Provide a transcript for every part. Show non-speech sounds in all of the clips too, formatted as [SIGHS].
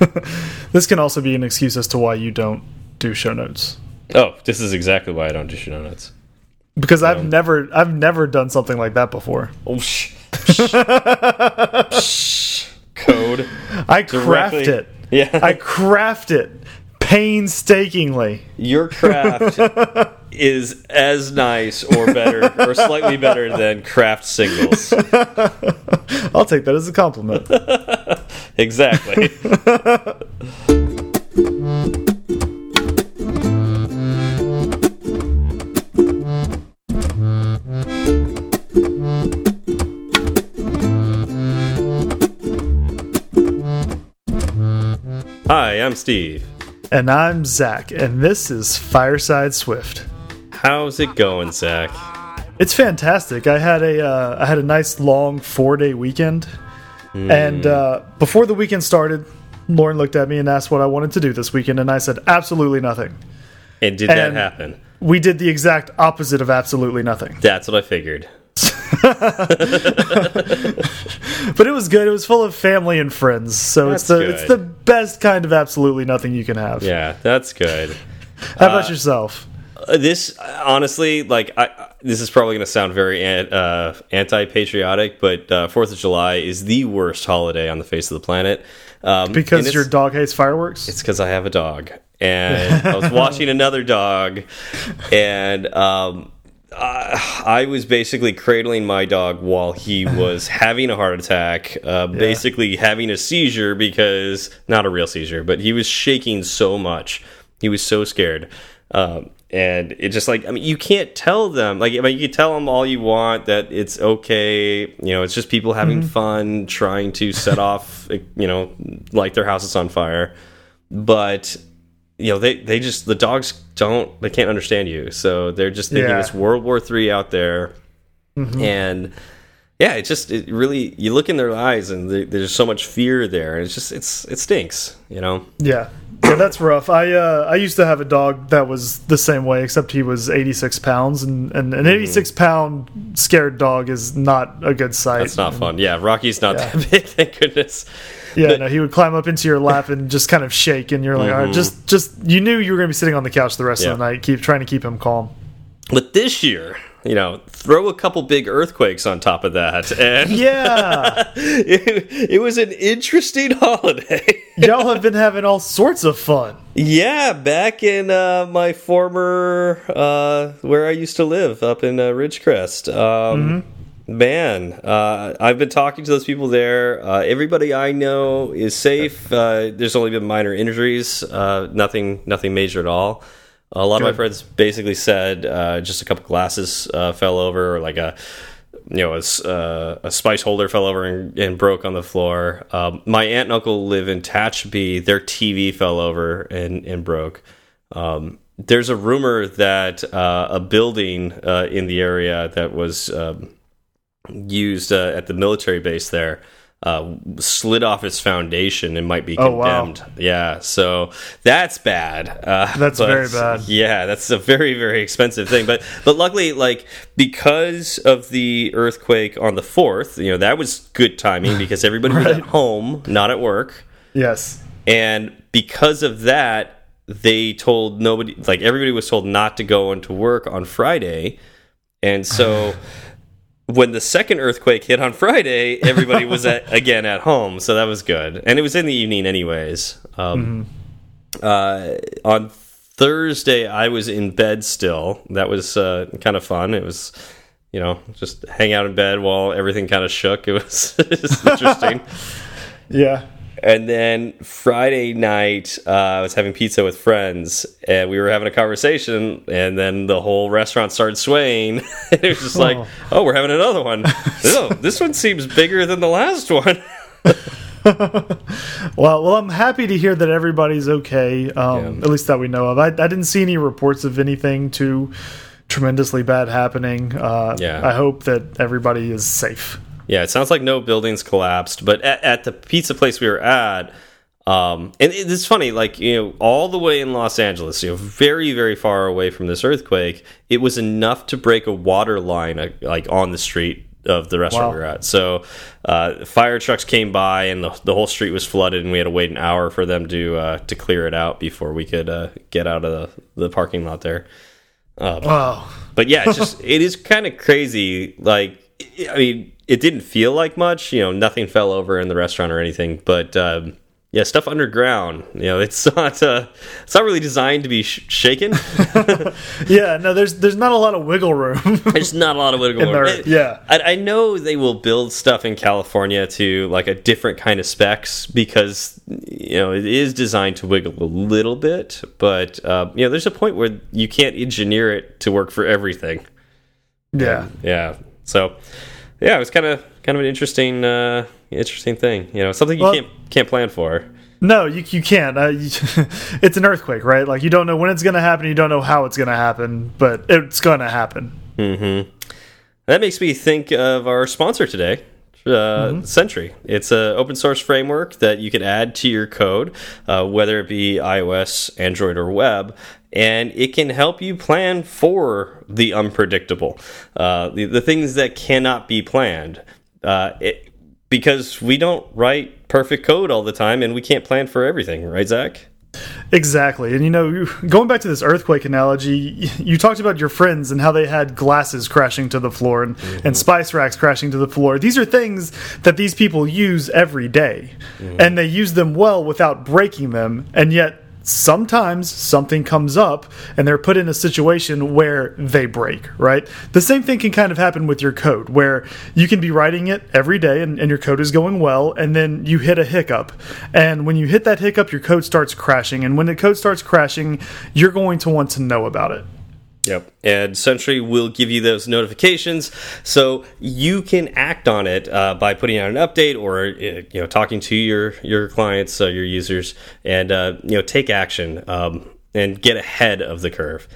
[LAUGHS] this can also be an excuse as to why you don't do show notes. Oh, this is exactly why I don't do show notes. Because I've um, never I've never done something like that before. Oh, shh. [LAUGHS] Code. I craft Directly- it. Yeah. I craft it painstakingly. Your craft [LAUGHS] is as nice or better [LAUGHS] or slightly better than Kraft singles. [LAUGHS] I'll take that as a compliment. [LAUGHS] Exactly. Hi, I'm Steve. and I'm Zach, and this is Fireside Swift. How's it going, Zach? It's fantastic. I had a uh, I had a nice long four day weekend, and uh, before the weekend started, Lauren looked at me and asked what I wanted to do this weekend, and I said absolutely nothing. And did that happen? We did the exact opposite of absolutely nothing, That's what I figured. [LAUGHS] but it was good. It was full of family and friends, so it's That's the it's the best kind of absolutely nothing you can have. Yeah, that's good. How about yourself? Uh, this honestly like I, this is probably going to sound very an, uh, anti-patriotic but uh, fourth of july is the worst holiday on the face of the planet. Um, Because your dog hates fireworks. it's because i have a dog. And i was watching [LAUGHS] another dog. And um, I, I was basically cradling my dog while he was [LAUGHS] having a heart attack uh, basically having a seizure because not a real seizure but he was shaking so much. He was so scared. Um, and it just like I mean you can't tell them like I mean you can tell them all you want that it's okay you know it's just people having mm-hmm. fun trying to set [LAUGHS] off you know like their house is on fire. But you know they they just the dogs don't they can't understand you. So they're just thinking Yeah. it's World War Three out there. Mm-hmm. And yeah it just it really you look in their eyes and there- there's so much fear there. And it's just it's it stinks you know? Yeah, yeah, that's rough. I uh, I used to have a dog that was the same way, except he was 86 pounds, and, and an 86 pound scared dog is not a good sight. It's not fun. Yeah, Rocky's not that [LAUGHS] big, thank goodness. Yeah, But- no, he would climb up into your lap and just kind of shake, and you're like, all right, just just you knew you were going to be sitting on the couch the rest Yeah. of the night, keep trying to keep him calm. But this year, you know, throw a couple big earthquakes on top of that, [LAUGHS] and Yeah, [LAUGHS] it, it was an interesting [LAUGHS] holiday. y'all have been having all sorts of fun. yeah, back in uh, my former uh, where I used to live up in uh, Ridgecrest. Um, Man, uh, I've been talking to those people there. Uh, everybody I know is safe. Uh, there's only been minor injuries, uh, nothing, nothing major at all. A lot of my friends basically said uh, just a couple glasses uh, fell over, or like a you know a, uh, a spice holder fell over and, and broke on the floor. Um, my aunt and uncle live in Tehachapi. Their TV fell over and and broke. Um, there's a rumor that uh, a building uh, in the area that was um, used uh, at the military base there uh, slid off its foundation and might be Oh, wow. condemned. Yeah, so that's bad. Uh, [LAUGHS] That's very bad. Yeah, that's a very very expensive thing. But but luckily, like because of the earthquake on the fourth, you know that was good timing [LAUGHS] because everybody was at home, not at work, Yes, and because of that, they told nobody. Like everybody was told not to go into work on Friday, and so. [LAUGHS] When the second earthquake hit on Friday, everybody was at, [LAUGHS] again at home, so that was good, and it was in the evening, anyways. Um, uh, on Thursday, I was in bed still. That was uh, kind of fun. It was, you know, just hang out in bed while everything kind of shook. It was, it was [LAUGHS] interesting. [LAUGHS] yeah. And then Friday night, uh, I was having pizza with friends, and we were having a conversation, and then the whole restaurant started swaying. [LAUGHS] it was just like, Oh. oh, we're having another one. [LAUGHS] oh, this one seems bigger than the last one. [LAUGHS] Well, well, I'm happy to hear that everybody's okay. Um, Yeah. At least that we know of. I, I didn't see any reports of anything too tremendously bad happening. Uh, Yeah. I hope that everybody is safe. Yeah, it sounds like no buildings collapsed, but at, at the pizza place we were at, um, and it- it's funny, like you know, all the way in Los Angeles, you know, very very far away from this earthquake, it was enough to break a water line, uh, like on the street of the restaurant Wow. we were at. So uh, fire trucks came by and the, the whole street was flooded, and we had to wait an hour for them to uh, to clear it out before we could uh, get out of the, the parking lot there. Uh, Wow. but yeah, it's just it is kind of crazy. Like, I mean, it didn't feel like much. You know, nothing fell over in the restaurant or anything. But um, yeah, stuff underground. You know, it's [LAUGHS] not uh, it's not really designed to be sh shaken. [LAUGHS] [LAUGHS] Yeah, no, there's there's not a lot of wiggle room. There's not a lot of wiggle room. there, yeah. I, I know they will build stuff in California to like a different kind of specs because you know it is designed to wiggle a little bit, but uh, you know there's a point where you can't engineer it to work for everything. yeah. Yeah. So, yeah, it was kind of kind of an interesting uh, interesting thing. You know, something you Well- can't can't plan for. No, you you can't. Uh, [LAUGHS] you, it's an earthquake, right? Like you don't know when it's going to happen, you don't know how it's going to happen, but it's going to happen. Mm-hmm. That makes me think of our sponsor today. Uh, Sentry. It's an open source framework that you can add to your code, uh, whether it be iOS, Android, or web, and it can help you plan for the unpredictable, uh, the, the things that cannot be planned. Uh, it, because we don't write perfect code all the time, and we can't plan for everything, right, Zach? Exactly. And you know, going back to this earthquake analogy, you talked about your friends and how they had glasses crashing to the floor and, and spice racks crashing to the floor. These are things that these people use every day, And they use them well without breaking them. And yet, sometimes something comes up and they're put in a situation where they break, right? The same thing can kind of happen with your code, where you can be writing it every day and, and your code is going well, and then you hit a hiccup. And when you hit that hiccup, your code starts crashing. And when the code starts crashing, you're going to want to know about it. Yep. And Sentry will give you those notifications, so you can act on it uh, by putting out an update or uh, you know talking to your your clients, uh, your users, and uh, you know take action um, and get ahead of the curve.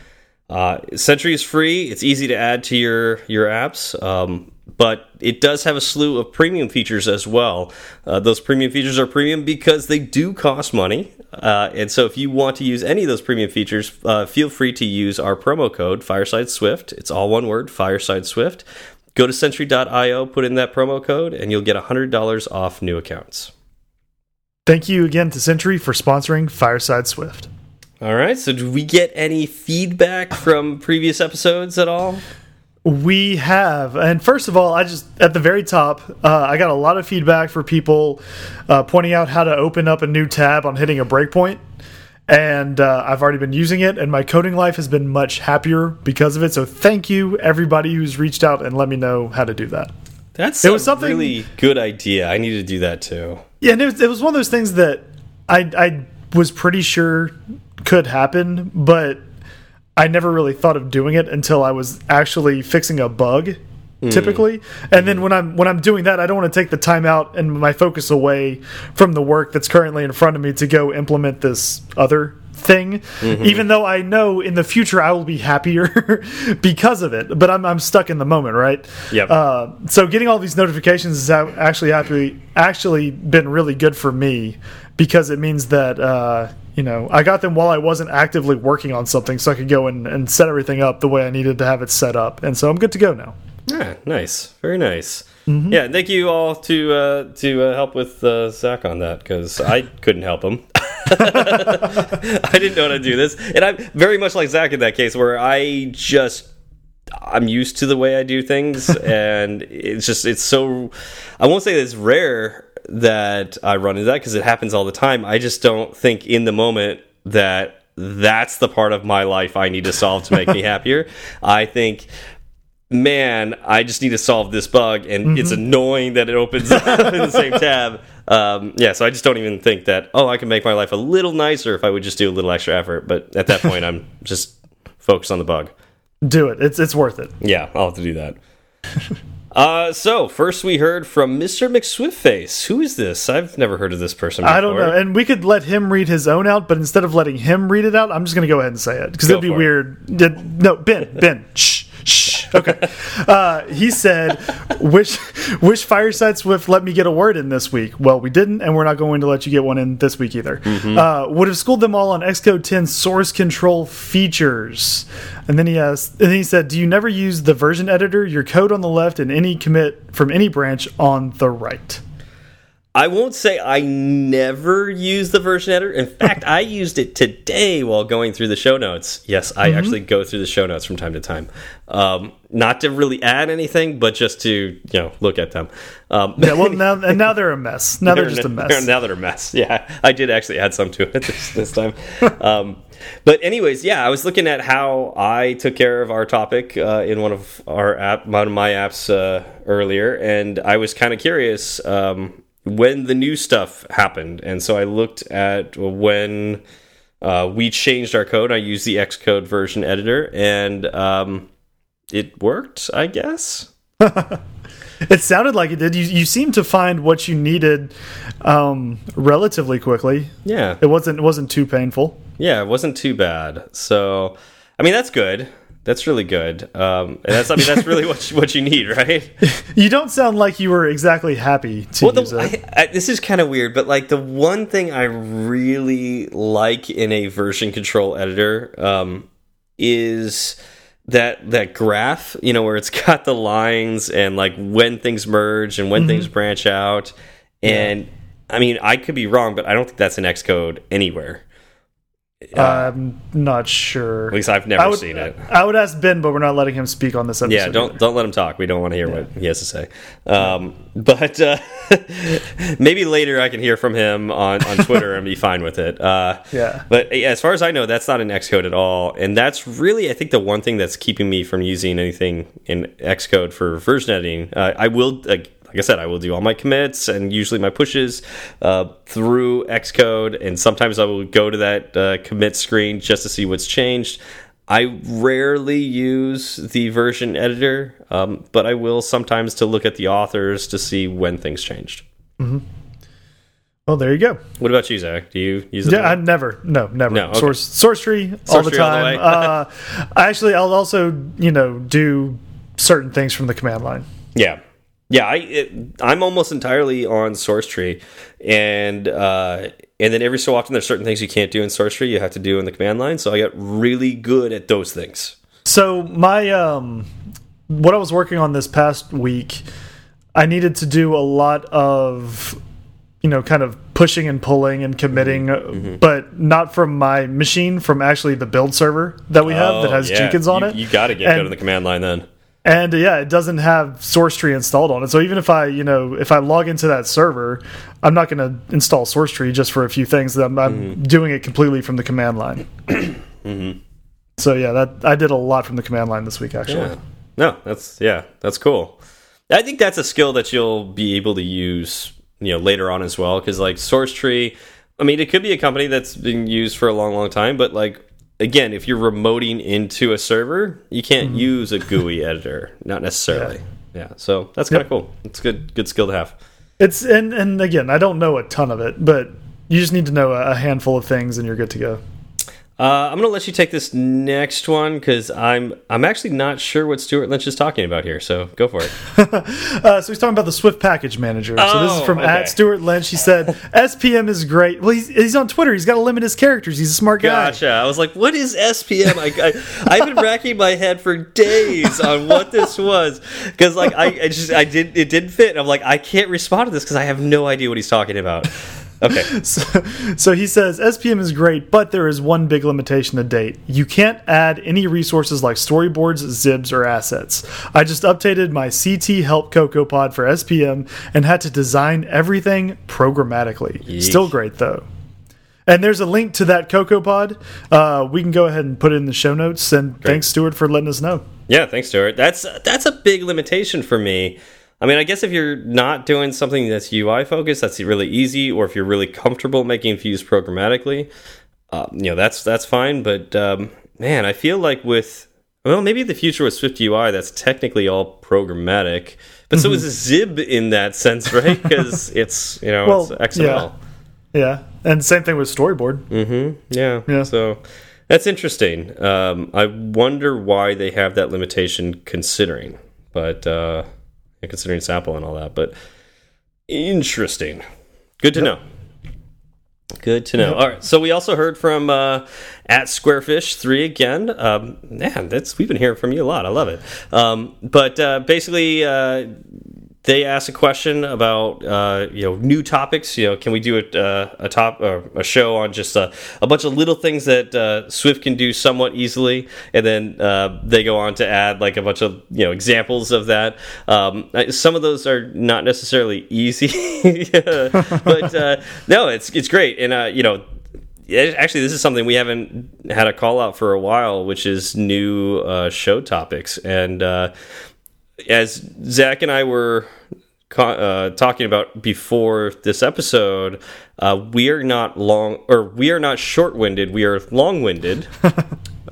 Uh, Sentry is free. It's easy to add to your your apps, um, but it does have a slew of premium features as well. Uh, those premium features are premium because they do cost money. Uh, and so, if you want to use any of those premium features, uh, feel free to use our promo code Fireside Swift. It's all one word, Fireside Swift. Go to Sentry.io, put in that promo code, and you'll get $100 off new accounts. Thank you again to Sentry for sponsoring Fireside Swift. All right. So, do we get any feedback from previous episodes at all? We have, and first of all, I just at the very top, uh, I got a lot of feedback for people uh, pointing out how to open up a new tab on hitting a breakpoint, and uh, I've already been using it, and my coding life has been much happier because of it. So thank you everybody who's reached out and let me know how to do that. That's It a was something- really good idea. I need to do that too. Yeah, and it was, it was one of those things that I I was pretty sure could happen, but I never really thought of doing it until I was actually fixing a bug. Typically, and then when I'm when I'm doing that, I don't want to take the time out and my focus away from the work that's currently in front of me to go implement this other thing. Even though I know in the future I will be happier [LAUGHS] because of it, but I'm I'm stuck in the moment, right? Yep. Uh, so getting all these notifications has actually actually actually been really good for me because it means that uh, you know I got them while I wasn't actively working on something, so I could go and, and set everything up the way I needed to have it set up, and so I'm good to go now. Yeah, nice, very nice. Mm-hmm. Yeah, thank you all to uh, to uh, help with uh, Zach on that because I couldn't help him. [LAUGHS] I didn't know how to do this, and I'm very much like Zach in that case, where I just I'm used to the way I do things, [LAUGHS] and it's just it's so I won't say it's rare that I run into that because it happens all the time. I just don't think in the moment that that's the part of my life I need to solve to make me [LAUGHS] happier. I think man, I just need to solve this bug, and it's annoying that it opens up [LAUGHS] in the same tab. Um, yeah, so I just don't even think that, oh, I can make my life a little nicer if I would just do a little extra effort. But at that point, I'm just focused on the bug. Do it. It's it's worth it. Yeah, I'll have to do that. [LAUGHS] uh, so, first we heard from Mr. McSwiftface. Who is this? I've never heard of this person before. I don't know, and we could let him read his own out, but instead of letting him read it out, I'm just going to go ahead and say it because it'd be it. weird. No, Ben, Ben, shh. Okay. Uh, he said, "Wish, wish Fireside Swift let me get a word in this week." Well, we didn't, and we're not going to let you get one in this week either. Uh, would have schooled them all on Xcode 10 source control features. And then he asked, and then he said, "Do you never use the version editor? Your code on the left and any commit from any branch on the right." I won't say I never use the version editor. In fact, I used it today while going through the show notes. Yes, I Mm-hmm. actually go through the show notes from time to time. Um, not to really add anything, but just to you know look at them. Um, Yeah, well, [LAUGHS] now and now they're a mess. Now they're, just a they're- mess. [LAUGHS] now they're a mess. Yeah, I did actually add some to it [LAUGHS] this, this time. um, but anyways, yeah, I was looking at how I took care of our topic uh, in one of our app, one of my apps uh, earlier, and I was kind of curious um, when the new stuff happened, and so I looked at when. Uh, we changed our code. I used the Xcode version editor, and um, it worked. I guess. [LAUGHS] It sounded like it did. You you seemed to find what you needed um, relatively quickly. Yeah. It wasn't it wasn't too painful. Yeah, it wasn't too bad. So, I mean, that's good. That's really good. Um, and that's I mean, that's really what you, what you need, right? [LAUGHS] You don't sound like you were exactly happy to Well, use the, it. I, I, this is kind of weird, but like the one thing I really like in a version control editor um, is that that graph. You know, where it's [LAUGHS] got the lines and like when things merge and when Mm-hmm. things branch out. And I mean, I could be wrong, but I don't think that's in Xcode anywhere. I'm not sure. At least I've never would, seen it. I would ask Ben, but we're not letting him speak on this episode. Yeah, don't either. don't let him talk. We don't want to hear what he has to say. Um, but uh, [LAUGHS] maybe later I can hear from him on, on Twitter and be fine with it. Uh, [LAUGHS] Yeah. But yeah, as far as I know, that's not in Xcode at all, and that's really I think the one thing that's keeping me from using anything in Xcode for version editing. Uh, I will. Like, I said, I will do all my commits and usually my pushes uh, through Xcode, and sometimes I will go to that uh, commit screen just to see what's changed. I rarely use the version editor, um, but I will sometimes to look at the authors to see when things changed. Well, there you go. What about you, Zach? Do you use it? Yeah, I never, no, never. No, okay. Source source tree all the tree all the time. [LAUGHS] uh, actually, I'll also you know do certain things from the command line. Yeah, yeah. I it, I'm almost entirely on Sourcetree, and uh, and then every so often there's certain things you can't do in Sourcetree you have to do in the command line. So I got really good at those things. So my um, what I was working on this past week, I needed to do a lot of you know kind of pushing and pulling and committing, Mm-hmm. but not from my machine, from actually the build server that we have that Oh, has yeah. Jenkins on you, it. You got to get And- good in the command line then. And yeah, it doesn't have Sourcetree installed on it. So even if I, you know, if I log into that server, I'm not going to install source tree just for a few things. I'm, I'm Mm-hmm. doing it completely from the command line. [CLEARS THROAT] So yeah, that I did a lot from the command line this week actually. Yeah. No, that's yeah, that's cool. I think that's a skill that you'll be able to use, you know, later on as well. Because like Sourcetree, I mean, it could be a company that's been used for a long, long time, but like again, if you're remoting into a server, you can't Mm-hmm. use a GUI editor, not necessarily. Yeah, so that's kind of cool. It's good, good skill to have. It's and and again, I don't know a ton of it, but you just need to know a handful of things and you're good to go. Uh, I'm gonna let you take this next one because I'm I'm actually not sure what Stuart Lynch is talking about here. So go for it. [LAUGHS] Uh, so he's talking about the Swift Package Manager. so this is Oh, from okay. at Stuart Lynch. He said [LAUGHS] SPM is great. Well, he's, he's on Twitter. He's got to limit his characters. He's a smart guy. Gotcha. I was like, what is SPM? I, I, I've been racking my head for days on what this was because, like, I, I just I did it didn't fit. I'm like, I can't respond to this because I have no idea what he's talking about. Okay. [LAUGHS] So, so he says SPM is great, but there is one big limitation to date. You can't add any resources like storyboards, xibs, or assets. I just updated my CT Help CocoaPod for SPM and had to design everything programmatically. Yeesh. Still great though. And there's a link to that CocoaPod. Uh, we can go ahead and put it in the show notes. And thanks, Stuart, for letting us know. Yeah, thanks, Stuart. That's that's a big limitation for me. I mean, I guess if you're not doing something that's UI focused, that's really easy. Or if you're really comfortable making views programmatically, uh, you know, that's that's fine. But um, man, I feel like with well, maybe the future with SwiftUI, that's technically all programmatic. But so is a Xib in that sense, right? [LAUGHS] Because it's you know Well, it's XML. Yeah. And same thing with storyboard. Mm-hmm. Yeah. Yeah. So That's interesting. Um, I wonder why they have that limitation, considering, but uh, considering sample and all that. But interesting. Good to yep. know. Good to know. Yep. All right. So we also heard from uh, at Squarefish three again. Um, man, that's we've been hearing from you a lot. I love it. Um, but uh, basically, uh, they asked a question about uh, you know new topics. You know, can we do a, uh, a top a show on just a, a, bunch of little things that uh, Swift can do somewhat easily, and then uh, they go on to add like a bunch of you know examples of that. Um, some of those are not necessarily easy, [LAUGHS] but no, it's it's great, and you know actually this is something we haven't had a call out for a while which is new uh, show topics and uh, as Zach and I were uh, talking about before this episode, uh, we are not long or we are not short-winded. We are long-winded. [LAUGHS]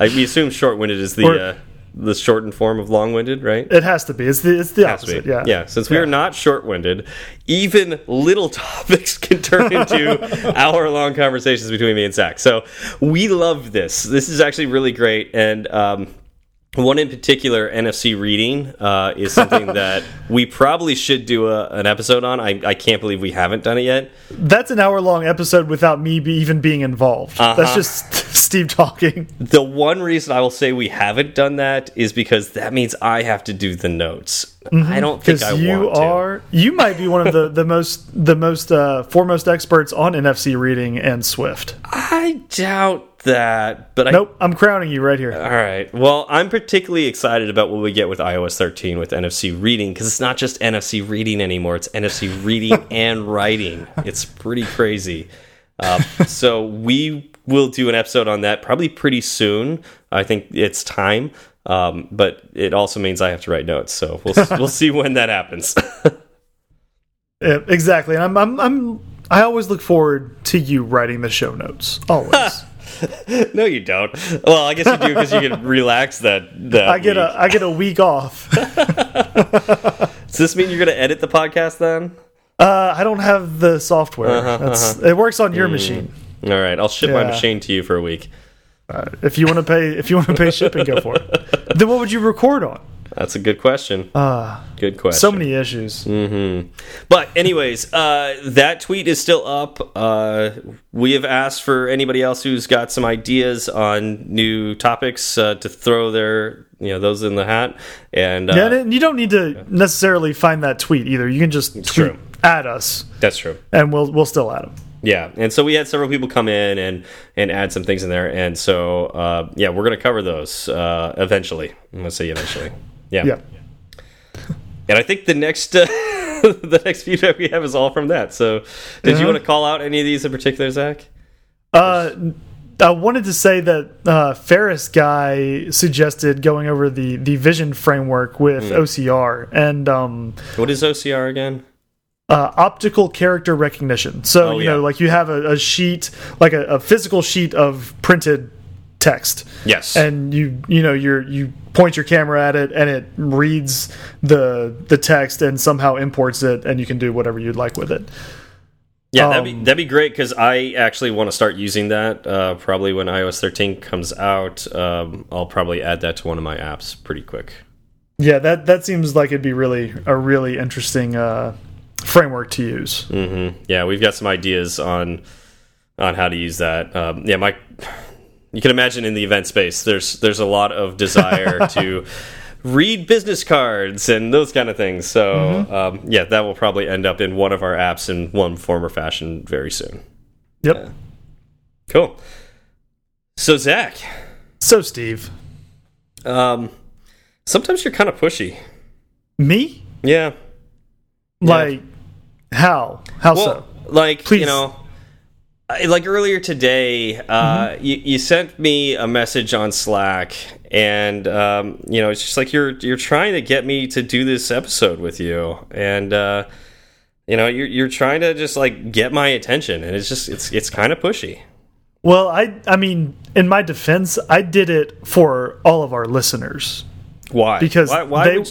I, we assume short-winded is the uh, the shortened form of long-winded, right? It has to be. It's the it's the opposite. Yeah. Yeah. Since we yeah. are not short-winded, even little [LAUGHS] topics can turn into [LAUGHS] hour-long conversations between me and Zach. So we love this. This is actually really great, and um, one in particular, NFC reading, uh, is something [LAUGHS] that we probably should do a, an episode on. I, I, can't believe we haven't done it yet. That's an hour long episode without me be even being involved. Uh -huh. That's just [LAUGHS] Steve talking. The one reason I will say we haven't done that is because that means I have to do the notes. Mm -hmm. I don't think I you want are. To. You might be one of the the most the most uh, foremost experts on NFC reading and Swift. I doubt that, but I nope, I, am crowning you right here. All right. Well, I'm particularly excited about what we get with iOS 13 with NFC reading because it's not just NFC reading anymore; it's NFC reading [LAUGHS] and writing. It's pretty crazy. Uh, so we will do an episode on that probably pretty soon. I think it's time, um, but it also means I have to write notes. So we'll we'll see when that happens. [LAUGHS] yeah, exactly. I'm I'm I'm I always look forward to you writing the show notes. Always. [LAUGHS] [LAUGHS] no, you don't. Well, I guess you do because you can relax that. that I get week. a I get a week off. [LAUGHS] Does this mean you're going to edit the podcast then? Uh, I don't have the software. Uh -huh, uh -huh. It works on your mm. machine. All right, I'll ship yeah. my machine to you for a week. Uh, if you want to pay, if you want to pay shipping, go for it. [LAUGHS] Then what would you record on? That's a good question. Uh, good question. So many issues. Mm -hmm. But anyways, uh, that tweet is still up. Uh, we have asked for anybody else who's got some ideas on new topics uh, to throw their you know those in the hat. And uh, yeah, and you don't need to necessarily find that tweet either. You can just tweet true. at us. That's true. And we'll we'll still add them. Yeah, and so we had several people come in and and add some things in there, and so uh, yeah, we're going to cover those uh, eventually. I'm to say eventually. Yeah. Yeah. [LAUGHS] and I think the next uh, [LAUGHS] the next feedback we have is all from that. So, did you uh-huh. want to call out any of these in particular, Zach? Uh, I wanted to say that uh, Ferris guy suggested going over the the vision framework with mm. OCR and um, what is OCR again? Uh, optical character recognition. So oh, you yeah. know, like you have a, a sheet, like a, a, physical sheet of printed text. Yes. And you you know you you point your camera at it and it reads the the text and somehow imports it and you can do whatever you'd like with it. Yeah, um, that'd be that'd be great because I actually want to start using that. Uh, probably when iOS 13 comes out, um, I'll probably add that to one of my apps pretty quick. Yeah, that that seems like it'd be really a really interesting uh, framework to use. Mm -hmm. Yeah, we've got some ideas on on how to use that. Um, yeah, my you can imagine in the event space, there's there's a lot of desire [LAUGHS] to read business cards and those kind of things. So mm -hmm. um, yeah, that will probably end up in one of our apps in one form or fashion very soon. Yep. Yeah. Cool. So Zach. So Steve. Um, sometimes you're kind of pushy. Me? Yeah. Like yeah. how? How well, so? Like Please. you know like earlier today, uh, mm -hmm. you, you, sent me a message on Slack, and um, you know it's just like you're you're trying to get me to do this episode with you, and uh, you know you're you're trying to just like get my attention, and it's just it's it's kind of pushy. Well, I I mean, in my defense, I did it for all of our listeners. Why? Because why, why they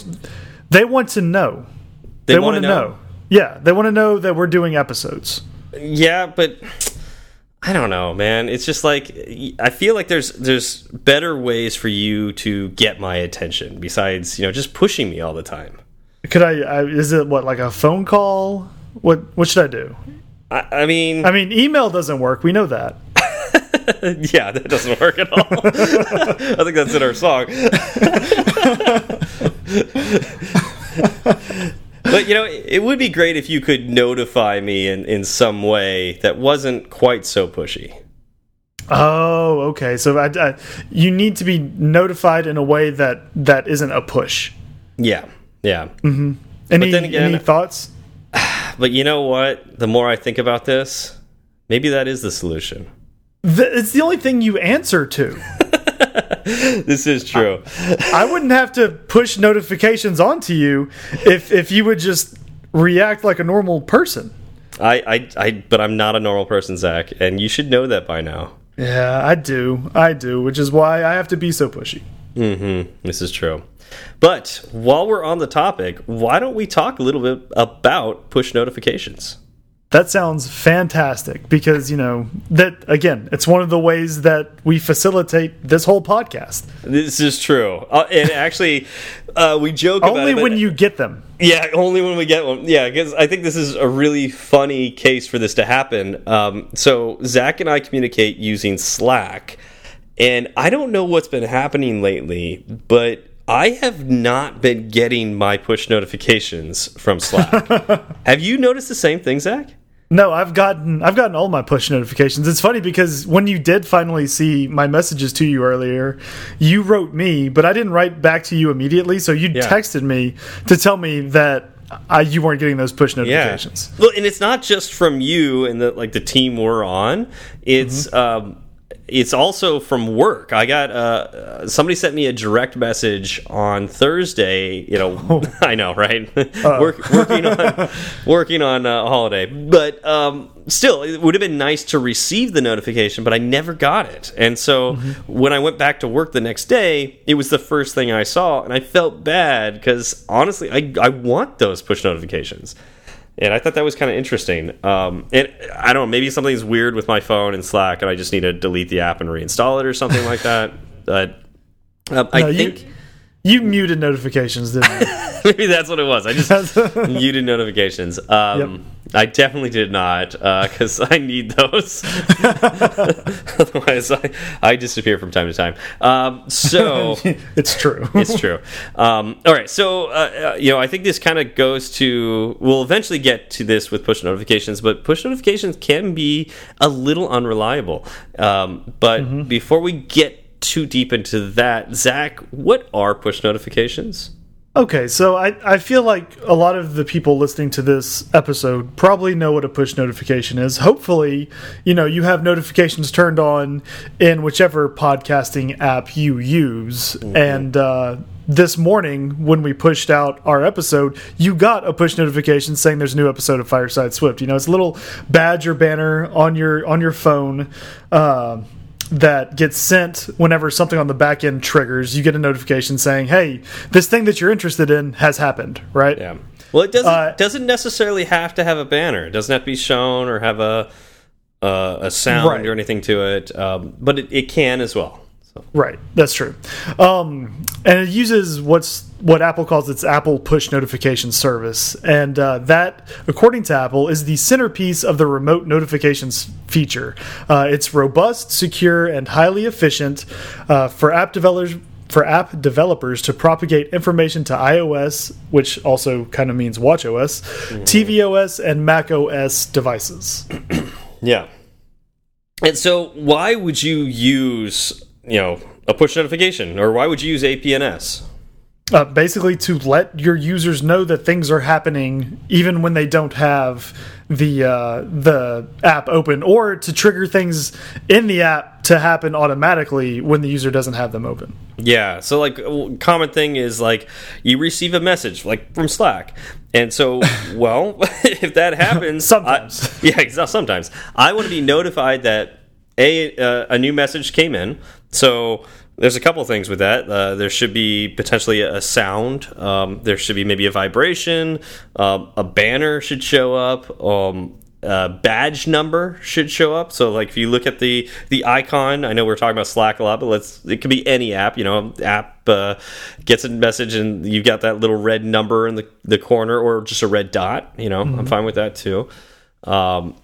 they want to know. They, they want to know? know. Yeah, they want to know that we're doing episodes. Yeah, but I don't know, man. It's just like I feel like there's there's better ways for you to get my attention besides you know just pushing me all the time. Could I, I is it what like a phone call? What what should I do? I, I mean, I mean, email doesn't work. We know that. [LAUGHS] yeah, that doesn't work at all. [LAUGHS] I think that's in our song. [LAUGHS] but you know, it would be great if you could notify me in in some way that wasn't quite so pushy. Oh, okay. So I, I, you need to be notified in a way that that isn't a push. Yeah, yeah. Mm -hmm. Any, then again- any thoughts? [SIGHS] But you know what? The more I think about this, maybe that is the solution. Th it's the only thing you answer to. [LAUGHS] [LAUGHS] This is true. I wouldn't have to push notifications onto you if if you would just react like a normal person. I, I, I, but I'm not a normal person, Zach, and you should know that by now. Yeah, I do. I do, which is why I have to be so pushy. Mm-hmm. This is true. But while we're on the topic, why don't we talk a little bit about push notifications? That sounds fantastic because, you know, that again, it's one of the ways that we facilitate this whole podcast. This is true. Uh, and actually, uh, we joke about Only it, when you get them. Yeah, only when we get one. Yeah, because I think this is a really funny case for this to happen. Um, so Zach and I communicate using Slack, and I don't know what's been happening lately, but I have not been getting my push notifications from Slack. [LAUGHS] have you noticed the same thing, Zach? No, I've gotten I've gotten all my push notifications. It's funny because when you did finally see my messages to you earlier, you wrote me, but I didn't write back to you immediately. So you Yeah. texted me to tell me that I, you weren't getting those push notifications. Well, and it's not just from you and the like the team we're on. It's um, it's also from work. I got uh, somebody sent me a direct message on Thursday. You know, [LAUGHS] I know, right? [LAUGHS] Work, working on [LAUGHS] working on a holiday, but um, still, it would have been nice to receive the notification, but I never got it. And so when I went back to work the next day, it was the first thing I saw, and I felt bad because honestly, I I want those push notifications. And I thought that was kind of interesting. Um, and I don't know, maybe something's weird with my phone and Slack, and I just need to delete the app and reinstall it or something like that. But I No, you- think You muted notifications, didn't you? [LAUGHS] maybe that's what it was. I just [LAUGHS] muted notifications. Um, I definitely did not because I need those. [LAUGHS] Otherwise, I, I disappear from time to time. Um, so. it's true. it's true. Um, all right, so uh, uh, you know, I think this kind of goes to. We'll eventually get to this with push notifications, but push notifications can be a little unreliable. Um, but before we get too deep into that, Zach, what are push notifications? Okay, so I, I feel like a lot of the people listening to this episode probably know what a push notification is. Hopefully, you know, you have notifications turned on in whichever podcasting app you use. And uh, this morning, when we pushed out our episode, you got a push notification saying there's a new episode of Fireside Swift. You know, it's a little badge or banner on your on your phone. Uh, that gets sent whenever something on the back end triggers. You get a notification saying, "Hey, this thing that you're interested in has happened." Right? Yeah. Well, it doesn't Uh, doesn't necessarily have to have a banner. It doesn't have to be shown or have a uh, a sound Right. or anything to it, um, but it, it can as well. So. Right. That's true. Um, and it uses what's what Apple calls its Apple Push Notification Service, and uh, that, according to Apple, is the centerpiece of the remote notifications feature. Uh, it's robust, secure, and highly efficient uh, for app developers. For app developers to propagate information to iOS, which also kind of means WatchOS, tvOS, and macOS devices. [CLEARS THROAT] Yeah. And so, why would you use, you know, a push notification, or why would you use APNS? uh, basically to let your users know that things are happening even when they don't have the uh, the app open, or to trigger things in the app to happen automatically when the user doesn't have them open. Yeah. So, like, common thing is like you receive a message, like from Slack, and so, [LAUGHS] well, [LAUGHS] if that happens, [LAUGHS] Sometimes. I, yeah, sometimes I want to be notified that a uh, a new message came in. So. There's a couple things with that. Uh, there should be potentially a sound. Um, there should be maybe a vibration. Um, a banner should show up. Um, uh, badge number should show up. So like if you look at the the icon, I know we're talking about Slack a lot, but let's it could be any app. You know, app uh, gets a message and you've got that little red number in the the corner or just a red dot. You know, mm -hmm. I'm fine with that too. Um,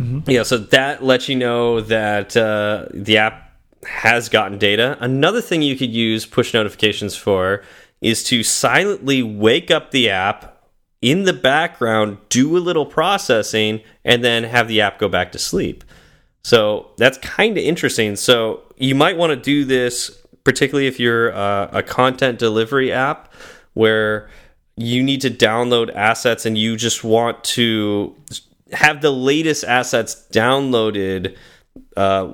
mm -hmm. Yeah, so that lets you know that uh, the app has gotten data. Another thing you could use push notifications for is to silently wake up the app in the background, do a little processing, and then have the app go back to sleep. So that's kind of interesting. So you might want to do this, particularly if you're uh, a content delivery app where you need to download assets and you just want to have the latest assets downloaded uh,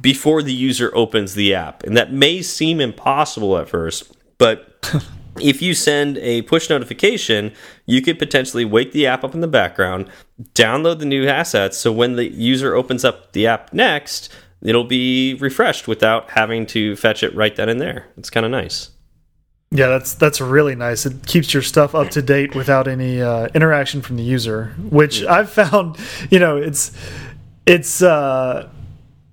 before the user opens the app. And that may seem impossible at first, but [LAUGHS] if you send a push notification, you could potentially wake the app up in the background, download the new assets, so when the user opens up the app next, it'll be refreshed without having to fetch it right then and there. It's kind of nice. Yeah, that's that's really nice. It keeps your stuff up to date without any uh, interaction from the user, which. I've found, you know, it's it's uh,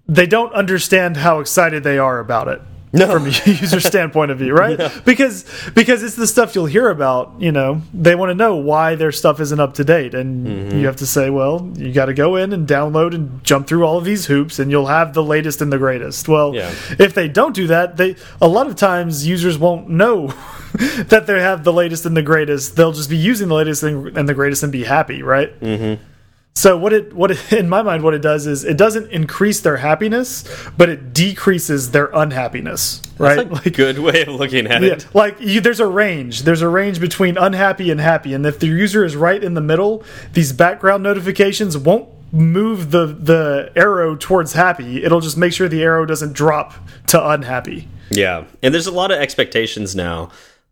they don't understand how excited they are about it no. from a [LAUGHS] user standpoint of view, right? Yeah. Because because it's the stuff you'll hear about. You know, they want to know why their stuff isn't up to date, and mm -hmm. you have to say, well, you got to go in and download and jump through all of these hoops, and you'll have the latest and the greatest. Well, yeah. if they don't do that, they a lot of times users won't know. [LAUGHS] that they have the latest and the greatest, they'll just be using the latest and the greatest and be happy, right? Mm -hmm. So what it what it, [LAUGHS] in my mind what it does is it doesn't increase their happiness, but it decreases their unhappiness. Right? That's a [LAUGHS] like, good way of looking at yeah, it. Like you, there's a range. There's a range between unhappy and happy, and if the user is right in the middle, these background notifications won't move the the arrow towards happy. It'll just make sure the arrow doesn't drop to unhappy. Yeah, and there's a lot of expectations now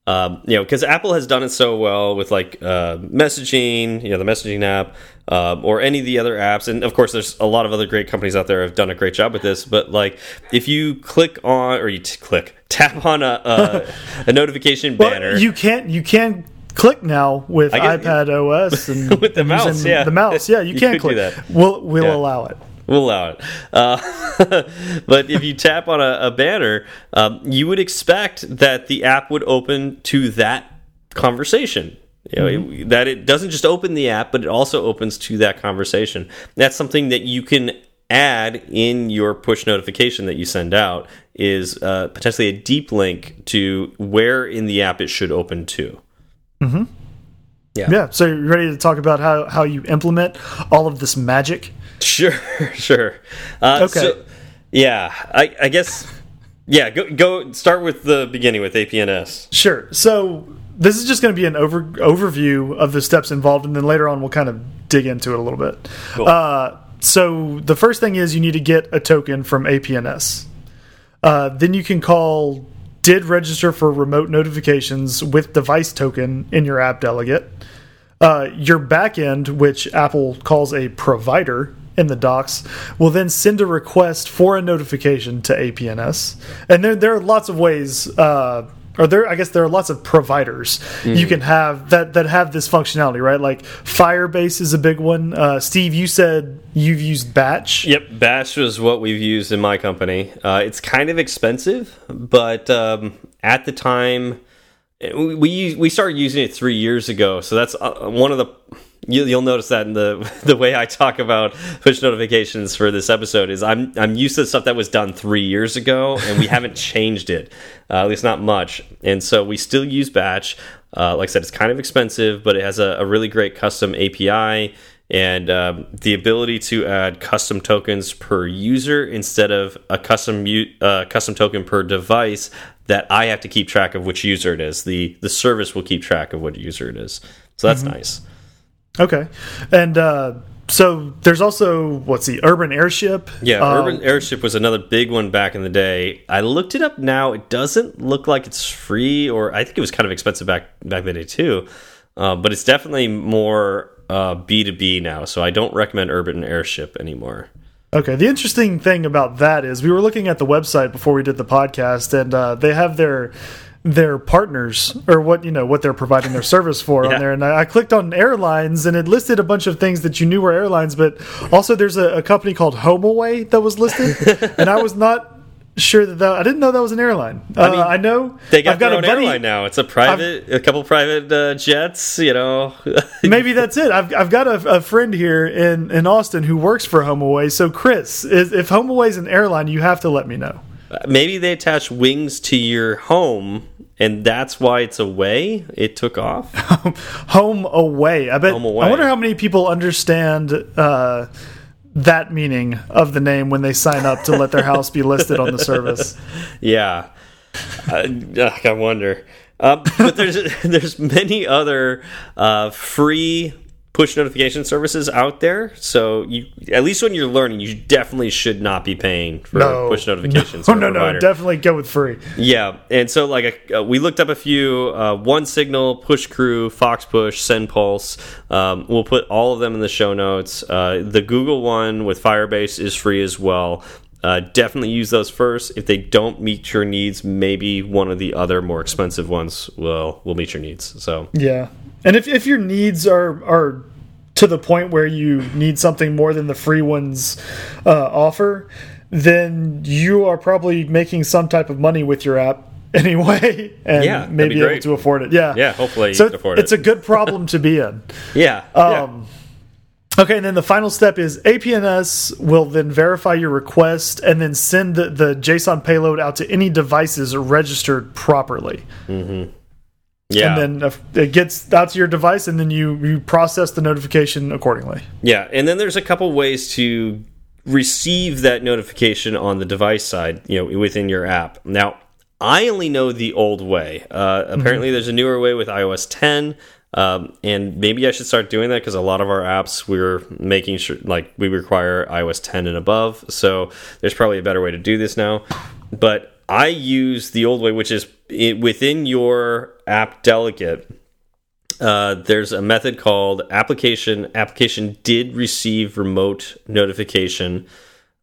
um, you know, because Apple has done it so well with like uh, messaging, you know, the messaging app, um, or any of the other apps, and of course, there's a lot of other great companies out there have done a great job with this. But like, if you click on or you click [LAUGHS] tap on a, a, a notification well, banner, you can't you can click now with guess, iPadOS and [LAUGHS] with the mouse. Yeah, the mouse. Yeah, you, you can click. We'll we'll yeah. allow it. We'll allow it. Uh, [LAUGHS] but if you tap on a, a banner, um, you would expect that the app would open to that conversation. You know, mm -hmm. it, that it doesn't just open the app, but it also opens to that conversation. That's something that you can add in your push notification that you send out is uh, potentially a deep link to where in the app it should open to. Mm -hmm. Yeah. Yeah. So you're ready to talk about how how you implement all of this magic? [LAUGHS] Sure, sure. Uh, okay. So, yeah, I, I guess. Yeah, go go start with the beginning with APNS. Sure. So this is just going to be an over overview of the steps involved, and then later on we'll kind of dig into it a little bit. Cool. Uh, so the first thing is you need to get a token from APNS. Uh, then you can call did register for remote notifications with device token in your app delegate. Uh, your backend, which Apple calls a provider, in the docs will then send a request for a notification to APNS. And there, there are lots of ways, uh, or there, I guess there are lots of providers mm. you can have that that have this functionality, right? Like Firebase is a big one. Uh, Steve, you said you've used Batch. Yep, Batch was what we've used in my company. Uh, it's kind of expensive, but um, at the time we we started using it three years ago, so that's uh, one of the you, will notice that in the [LAUGHS] the way I talk about push notifications for this episode is I'm I'm used to stuff that was done three years ago, and we haven't [LAUGHS] changed it, uh, at least not much. And so we still use Batch. Uh, like I said, it's kind of expensive, but it has a, a really great custom API and um, the ability to add custom tokens per user instead of a custom uh, custom token per device that I have to keep track of which user it is. The the service will keep track of what user it is. So that's mm -hmm. nice. Okay, and uh, so there's also what's the urban airship? Yeah, um, urban airship was another big one back in the day. I looked it up now. It doesn't look like it's free, or I think it was kind of expensive back back in the day too. Uh, but it's definitely more uh, B2B now, so I don't recommend urban airship anymore. Okay, the interesting thing about that is we were looking at the website before we did the podcast, and uh, they have their their partners or what you know what they're providing their service for Yeah. on there and I, I clicked on airlines and it listed a bunch of things that you knew were airlines but also there's a, a company called HomeAway that was listed [LAUGHS] and I was not sure that, that I didn't know that was an airline I, mean, uh, I know They got I've got a buddy airline now. It's a private, a couple private uh, jets. You know, [LAUGHS] maybe that's it I've, I've got a, a friend here in, in Austin who works for HomeAway so Chris is, if HomeAway is an airline you have to let me know maybe they attach wings to your home, and that's why it's away. It took off. [LAUGHS] home away. I bet. Away. I wonder how many people understand uh, that meaning of the name when they sign up to let their house be listed on the service. [LAUGHS] Yeah, uh, ugh, I wonder. Um, but there's [LAUGHS] there's many other uh, free push notification services out there. So you, at least when you're learning, you definitely should not be paying for No push notifications. [LAUGHS] No, no, no. Definitely go with free. Yeah, and so like uh, we looked up a few: uh, One Signal, Push Crew, Fox Push, Send Pulse. Um, we'll put all of them in the show notes. Uh, the Google one with Firebase is free as well. Uh, definitely use those first. If they don't meet your needs, maybe one of the other more expensive ones will will meet your needs. So Yeah, and if if your needs are are to the point where you need something more than the free ones uh, offer, then you are probably making some type of money with your app [LAUGHS] anyway, and Yeah, that'd be be able to afford it. Yeah, yeah, hopefully So you can afford it. it's a good problem to be in. [LAUGHS] yeah, yeah. Um, Okay, and then the final step is APNS will then verify your request and then send the, the JSON payload out to any devices registered properly. Yeah. And then it gets out to your device, and then you, you process the notification accordingly. Yeah, and then there's a couple ways to receive that notification on the device side, you know, within your app. Now, I only know the old way. Uh, apparently, there's a newer way with iOS 10, um, and maybe I should start doing that because a lot of our apps we're making sure, like, we require iOS 10 and above. So there's probably a better way to do this now. But I use the old way, which is it, within your app delegate uh, there's a method called application application did receive remote notification.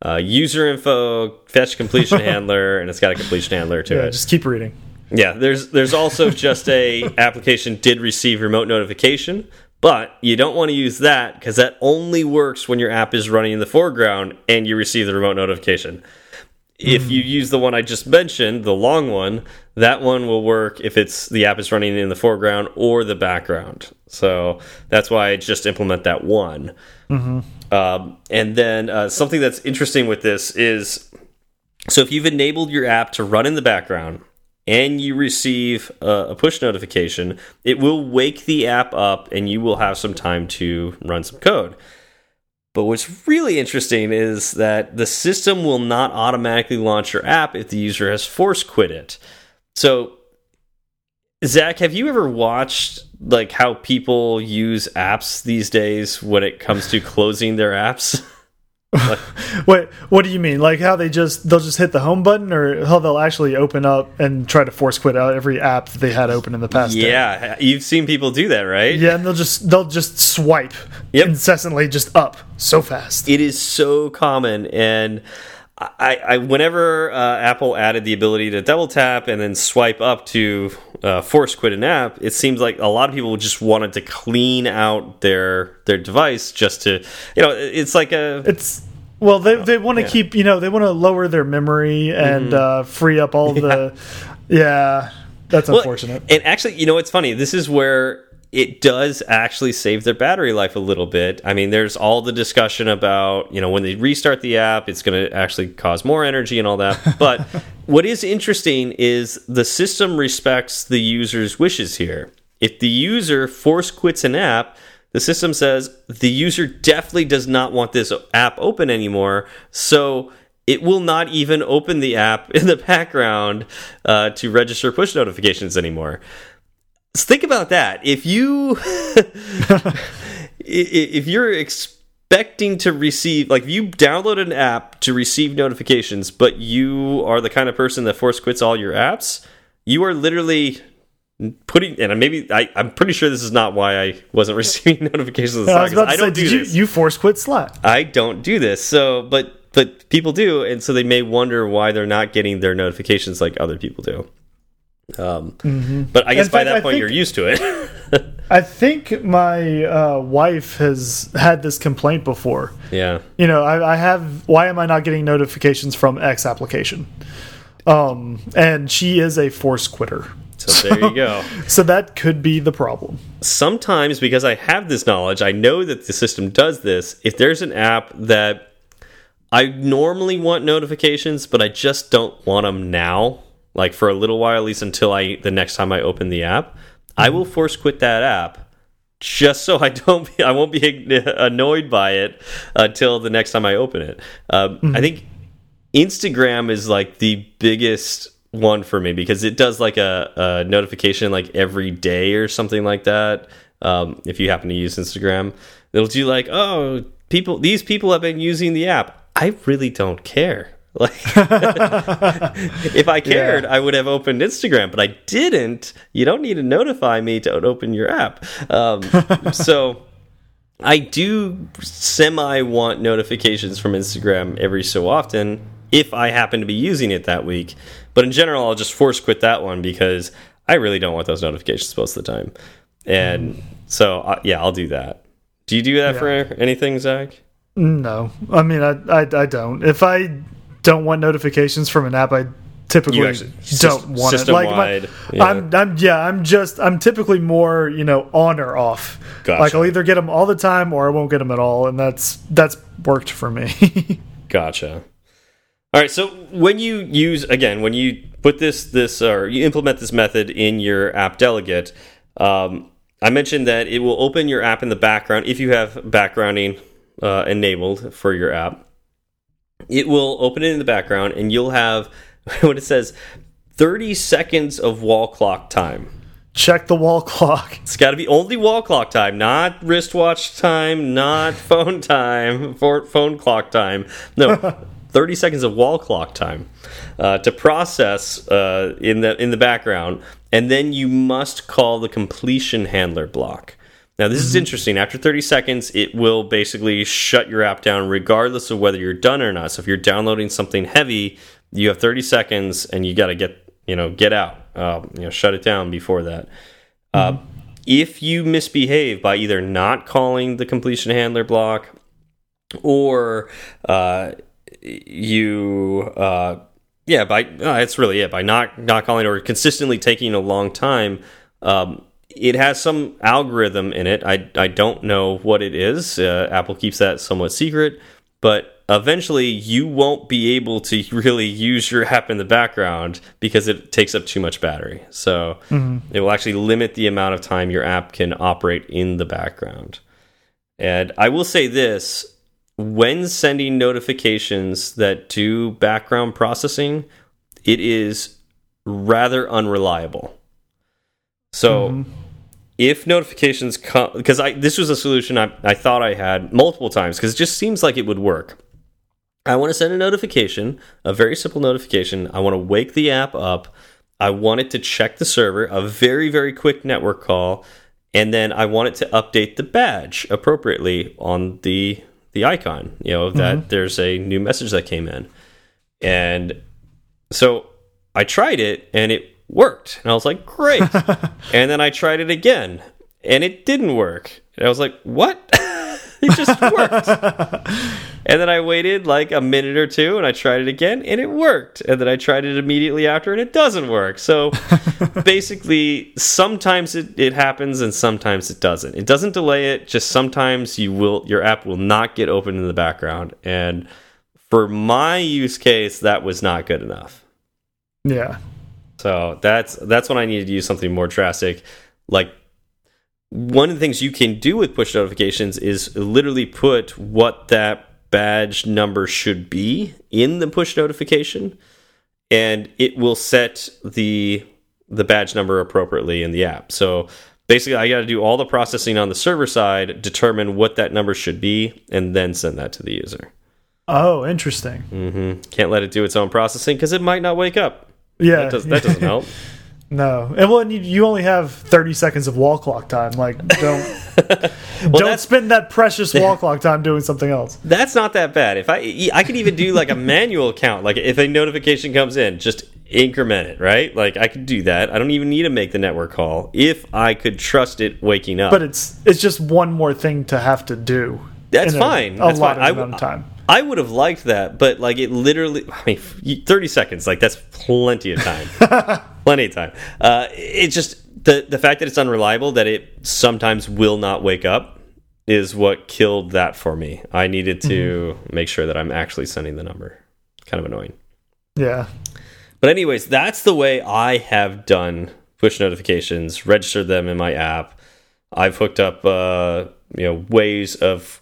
Uh, user info fetch completion [LAUGHS] handler and it's got a completion handler to Yeah, it. just keep reading. yeah there's there's also [LAUGHS] just a application did receive remote notification but you don't want to use that because that only works when your app is running in the foreground and you receive the remote notification if you use the one I just mentioned, the long one, that one will work if it's the app is running in the foreground or the background. So that's why I just implement that one. Um, and then uh, something that's interesting with this is so if you've enabled your app to run in the background and you receive a push notification, it will wake the app up and you will have some time to run some code. But what's really interesting is that the system will not automatically launch your app if the user has force quit it. So, Zach, have you ever watched like how people use apps these days when it comes to closing their apps? [LAUGHS] [LAUGHS] Wait, what do you mean? Like how they just they'll just hit the home button, or how they'll actually open up and try to force quit out every app that they had open in the past? day? yeah, you've seen people do that, right? yeah, and they'll just they'll just swipe Yep. incessantly, just up so fast. it is so common and I, I whenever uh, Apple added the ability to double tap and then swipe up to uh, force quit an app, it seems like a lot of people just wanted to clean out their their device just to you know it's like a It's well, they they want to yeah. keep you know they want to lower their memory and uh, free up all the [LAUGHS] yeah. That's Well, unfortunate. And actually, you know, it's funny. This is where it does actually save their battery life a little bit. I mean, there's all the discussion about, you know, when they restart the app, it's going to actually cause more energy and all that. [LAUGHS] But what is interesting is the system respects the user's wishes here. If the user force quits an app, the system says the user definitely does not want this app open anymore. So it will not even open the app in the background uh, to register push notifications anymore. Think about that. If you [LAUGHS] if you're expecting to receive like if you download an app to receive notifications, but you are the kind of person that force quits all your apps, you are literally putting and maybe I, I'm pretty sure this is not why I wasn't [LAUGHS] receiving notifications. I was about to I say, don't do did you this. you force quit Slack? I don't do this. So, but but people do, and so they may wonder why they're not getting their notifications like other people do. Um, mm -hmm. But I guess In by fact, that point, you're used to it. [LAUGHS] I think my uh, wife has had this complaint before. Yeah. You know, I, I, have. Why am I not getting notifications from X application? Um, and she is a force quitter. So, so there you go. [LAUGHS] So that could be the problem. Sometimes, because I have this knowledge, I know that the system does this. If there's an app that I normally want notifications, but I just don't want them now like for a little while, at least until I the next time I open the app, mm -hmm. I will force quit that app just so I don't be, I won't be [LAUGHS] annoyed by it until the next time I open it. Um, mm -hmm. I think Instagram is like the biggest one for me because it does like a, a notification like every day or something like that. Um, if you happen to use Instagram, it'll do like, oh, people, these people have been using the app. I really don't care. [LAUGHS] Like, [LAUGHS] if I cared, yeah. I would have opened Instagram, but I didn't. You don't need to notify me to open your app. Um, [LAUGHS] so I do semi want notifications from Instagram every so often if I happen to be using it that week. But in general, I'll just force quit that one because I really don't want those notifications most of the time. And so, uh, yeah, I'll do that. Do you do that yeah. for anything, Zach? No, I mean I, I I don't. If I don't want notifications from an app I typically actually, don't want it. Like my, yeah. I'm, I'm, yeah, I'm just, I'm typically more, you know, on or off. Gotcha. Like I'll either get them all the time or I won't get them at all, and that's that's worked for me. [LAUGHS] gotcha. All right, so when you use again, when you put this this or you implement this method in your app delegate, um, I mentioned that it will open your app in the background if you have backgrounding uh, enabled for your app it will open it in the background and you'll have [LAUGHS] what it says 30 seconds of wall clock time. Check the wall clock. It's got to be only wall clock time, not wristwatch time, not [LAUGHS] phone time, for phone clock time. No, [LAUGHS] 30 seconds of wall clock time uh, to process uh, in the in the background, and then you must call the completion handler block. Now, this mm -hmm. is mm-hmm. interesting. After 30 seconds, it will basically shut your app down regardless of whether you're done or not. So if you're downloading something heavy, you have 30 seconds and you got to get, you know, get out, uh, you know, shut it down before that. Mm -hmm. uh, mm-hmm. if you misbehave by either not calling the completion handler block or uh, you, uh, yeah, by uh, it's really it by not not calling or consistently taking a long time. Um, it has some algorithm in it. I I don't know what it is. Uh, Apple keeps that somewhat secret, but eventually you won't be able to [LAUGHS] really use your app in the background because it takes up too much battery. So mm -hmm. it will actually limit the amount of time your app can operate in the background. And I will say this, when sending notifications that do background processing, it is rather unreliable. So mm -hmm if notifications come because I this was a solution I, I thought I had multiple times because it just seems like it would work. I want to send a notification, a very simple notification. I want to wake the app up. I want it to check the server, a very, very quick network call, and then I want it to update the badge appropriately on the the icon, you know, that mm -hmm. there's a new message that came in. And so I tried it and it worked. And I was like, great. [LAUGHS] and then I tried it again and it didn't work. And I was like, what? [LAUGHS] it just worked. [LAUGHS] and then I waited like a minute or two and I tried it again and it worked. And then I tried it immediately after and it doesn't work. So basically, sometimes it, it happens and sometimes it doesn't. It doesn't delay it, just sometimes you will your app will not get open in the background. And for my use case, that was not good enough. Yeah. So that's that's when I needed to use something more drastic. Like one of the things you can do with push notifications is literally put what that badge number should be in the push notification, and it will set the the badge number appropriately in the app. So basically, I got to do all the processing on the server side, determine what that number should be, and then send that to the user. Oh, interesting. Mm -hmm. Can't let it do its own processing because it might not wake up. Yeah, that, does, that doesn't [LAUGHS] help. No, and well, you, you only have thirty seconds of wall clock time. Like, don't [LAUGHS] well, don't spend that precious wall [LAUGHS] clock time doing something else. That's not that bad. If I I could even do like a manual count. Like, if a notification comes in, just increment it, right? Like I could do that. I don't even need to make the network call if I could trust it waking up. But it's it's just one more thing to have to do. That's in a- fine. A, That's lot fine. of I time. I would have liked that, but like it literally, I mean, 30 seconds, like that's plenty of time. [LAUGHS] plenty of time. Uh, it's just the, the fact that it's unreliable, that it sometimes will not wake up, is what killed that for me. I needed to make sure that I'm actually sending the number. Kind of annoying. Yeah. But, anyways, that's the way I have done push notifications, registered them in my app. I've hooked up, uh, you know, ways of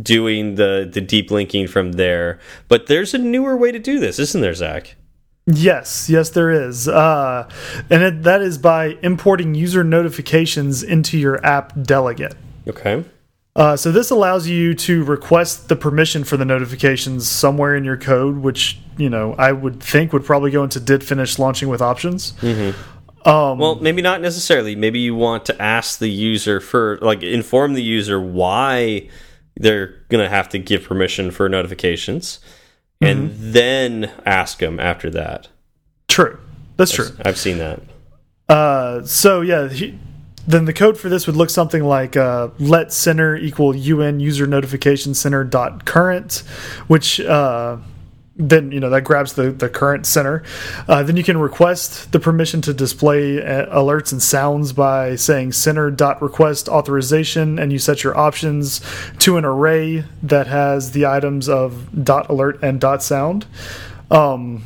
doing the the deep linking from there. But there's a newer way to do this, isn't there, Zach? Yes, yes, there is, uh, and it, that is by importing user notifications into your app delegate. Okay. Uh, so this allows you to request the permission for the notifications somewhere in your code, which you know I would think would probably go into did finish launching with options. Well, maybe not necessarily. Maybe you want to ask the user for, like, inform the user why they're going to have to give permission for notifications, and then ask them after that. True, that's true. I've seen that. Uh, so yeah, he, then the code for this would look something like uh, let center equal un user notification center dot current, which uh, then you know that grabs the the current center. Uh, then you can request the permission to display uh, alerts and sounds by saying center dot request authorization, and you set your options to an array that has the items of dot alert and dot sound. Um,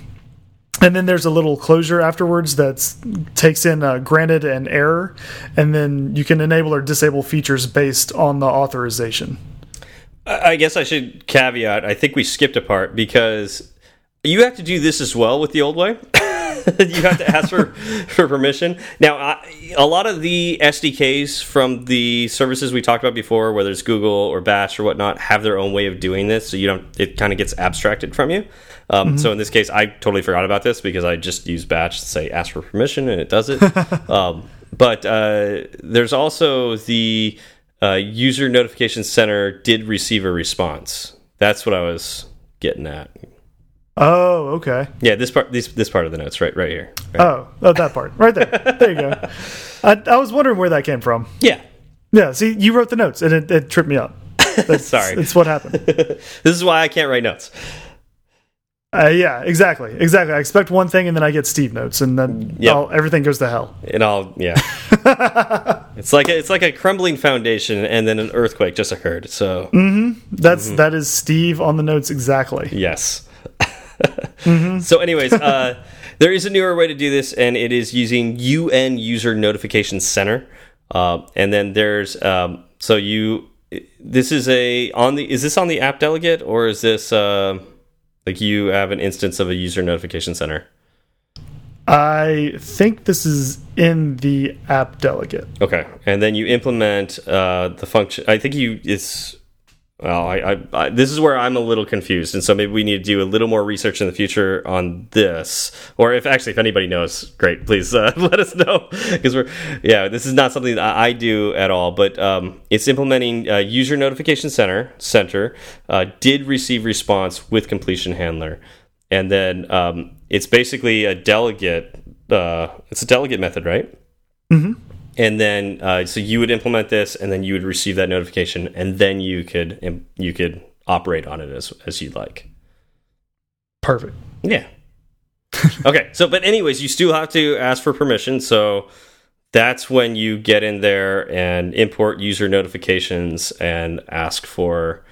and then there's a little closure afterwards that takes in uh, granted and error, and then you can enable or disable features based on the authorization. I I guess I should caveat. I think we skipped a part because you have to do this as well with the old way. [LAUGHS] you have to ask for [LAUGHS] for permission. Now, I, a lot of the SDKs from the services we talked about before, whether it's Google or Batch or whatnot, have their own way of doing this. So you don't. It kind of gets abstracted from you. Um, So in this case, I totally forgot about this because I just use Batch to say ask for permission and it does it. [LAUGHS] um, but uh, there's also the uh, user notification center did receive a response. That's what I was getting at. Oh, okay. Yeah, this part, this this part of the notes, right, right here. Right. Oh, oh, that part right there. There you go. [LAUGHS] I, I was wondering where that came from. yeah, Yeah, see, you wrote the notes, and it, it tripped me up. [LAUGHS] That's, Sorry. it's what happened. [LAUGHS] this is why I can't write notes. Uh, yeah, exactly, exactly. I expect one thing, and then I get Steve notes, and then Yep. all, everything goes to hell. And I'll, yeah. [LAUGHS] it's like a, it's like a crumbling foundation, and then an earthquake just occurred. So That's that is Steve on the notes exactly. yes. [LAUGHS] So, anyways, uh, there is a newer way to do this, and it is using UN User Notification Center. Uh, and then there's um, so you this is a on the is this on the app delegate or is this uh, like you have an instance of a user notification center? I think this is in the app delegate. Okay, and then you implement uh, the function. I think you it's well. I, I, I this is where I'm a little confused, and so maybe we need to do a little more research in the future on this. Or if actually, if anybody knows, great, please uh, [LAUGHS] let us know because we're yeah, this is not something that I do at all. But um, it's implementing uh, user notification center center uh, did receive response with completion handler, and then um, it's basically a delegate. Uh, it's a delegate method, right? And then uh, so you would implement this and then you would receive that notification and then you could you could operate on it as as you'd like Perfect. yeah [LAUGHS] okay so but anyways you still have to ask for permission so that's when you get in there and import user notifications and ask for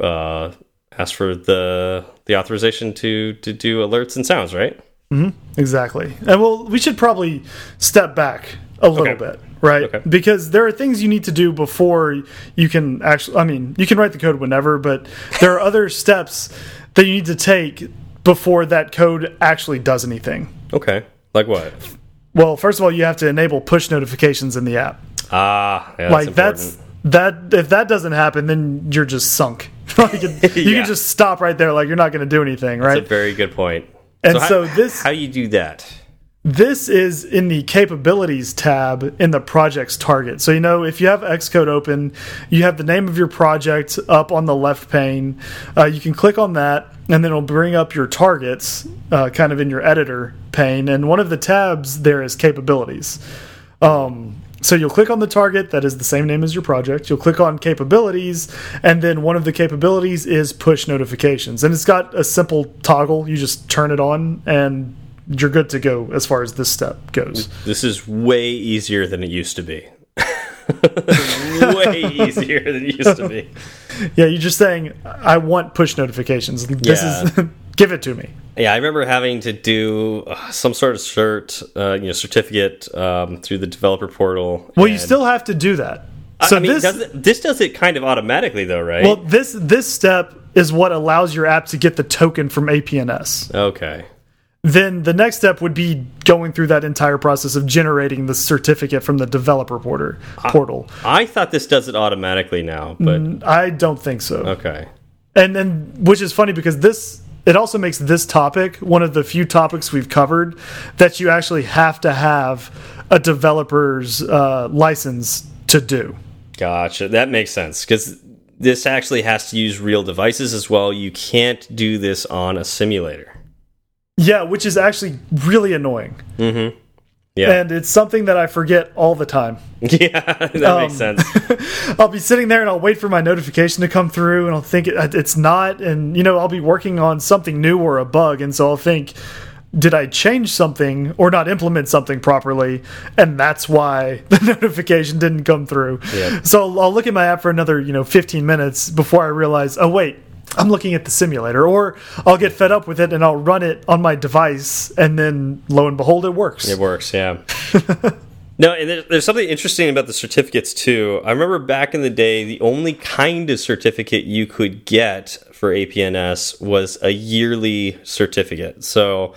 uh ask for the the authorization to to do alerts and sounds right Mm -hmm. Exactly. And well, we should probably step back a little Okay. bit, right? Okay. Because there are things you need to do before you can actually. I mean, you can write the code whenever, but there are other steps that you need to take before that code actually does anything. okay like what Well, first of all, you have to enable push notifications in the app. ah yeah, like that's that's that if that doesn't happen, then you're just sunk. [LAUGHS] like you [LAUGHS] Yeah. can just stop right there. Like you're not going to do anything, right? That's a very good point. And how- so this- how do you do that? This is in the capabilities tab in the project's target. So, you know, if you have Xcode open, you have the name of your project up on the left pane. Uh, you can click on that, and then it'll bring up your targets, uh, kind of in your editor pane. And one of the tabs there is capabilities. Um, so you'll click on the target that is the same name as your project. You'll click on capabilities, and then one of the capabilities is push notifications. And it's got a simple toggle. You just turn it on, and you're good to go as far as this step goes. This is way easier than it used to be. [LAUGHS] way easier than it used to be. [LAUGHS] Yeah, you're just saying, I want push notifications. This Yeah. is [LAUGHS] give it to me. Yeah, I remember having to do uh, some sort of cert, uh, you know, certificate um, through the developer portal. Well, you still have to do that. So I mean, this, does it, this does it kind of automatically, though, right? well, this this step is what allows your app to get the token from APNS. okay. Then the next step would be going through that entire process of generating the certificate from the developer porter, portal. I thought this does it automatically now, but I don't think so. okay. And then, which is funny because this it also makes this topic one of the few topics we've covered that you actually have to have a developer's uh, license to do. Gotcha. That makes sense because this actually has to use real devices as well. You can't do this on a simulator. Yeah, which is actually really annoying. Mm-hmm. Yeah. And it's something that I forget all the time. [LAUGHS] yeah, that Um, makes sense. [LAUGHS] I'll be sitting there and I'll wait for my notification to come through and I'll think it, it's not. And, you know, I'll be working on something new or a bug. And so I'll think, did I change something or not implement something properly? And that's why [LAUGHS] the notification didn't come through. Yeah. So I'll, I'll look at my app for another, you know, 15 minutes before I realize, oh, wait. I'm looking at the simulator, or I'll get fed up with it and I'll run it on my device, and then lo and behold, it works. It works, yeah. [LAUGHS] no, and there's something interesting about the certificates too. I remember back in the day, the only kind of certificate you could get for APNS was a yearly certificate. So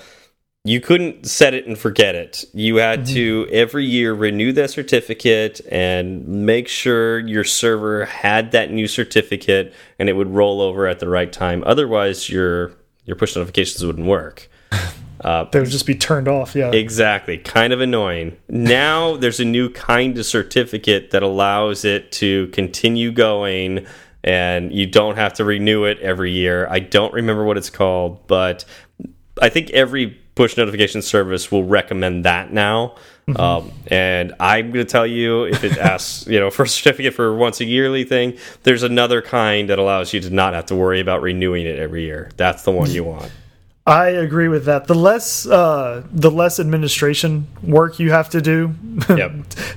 you couldn't set it and forget it. You had mm-hmm. to every year renew that certificate and make sure your server had that new certificate and it would roll over at the right time. Otherwise, your your push notifications wouldn't work. [LAUGHS] They would just be turned off. Yeah. Exactly. Kind of annoying. Now there's a new kind of certificate that allows it to continue going and you don't have to renew it every year. I don't remember what it's called, but I think every push notification service will recommend that now. Um, and I'm going to tell you if it asks, [LAUGHS] you know, for a certificate for once a yearly thing, there's another kind that allows you to not have to worry about renewing it every year. That's the one you want. I agree with that. The less uh, the less administration work you have to do, [LAUGHS] Yep.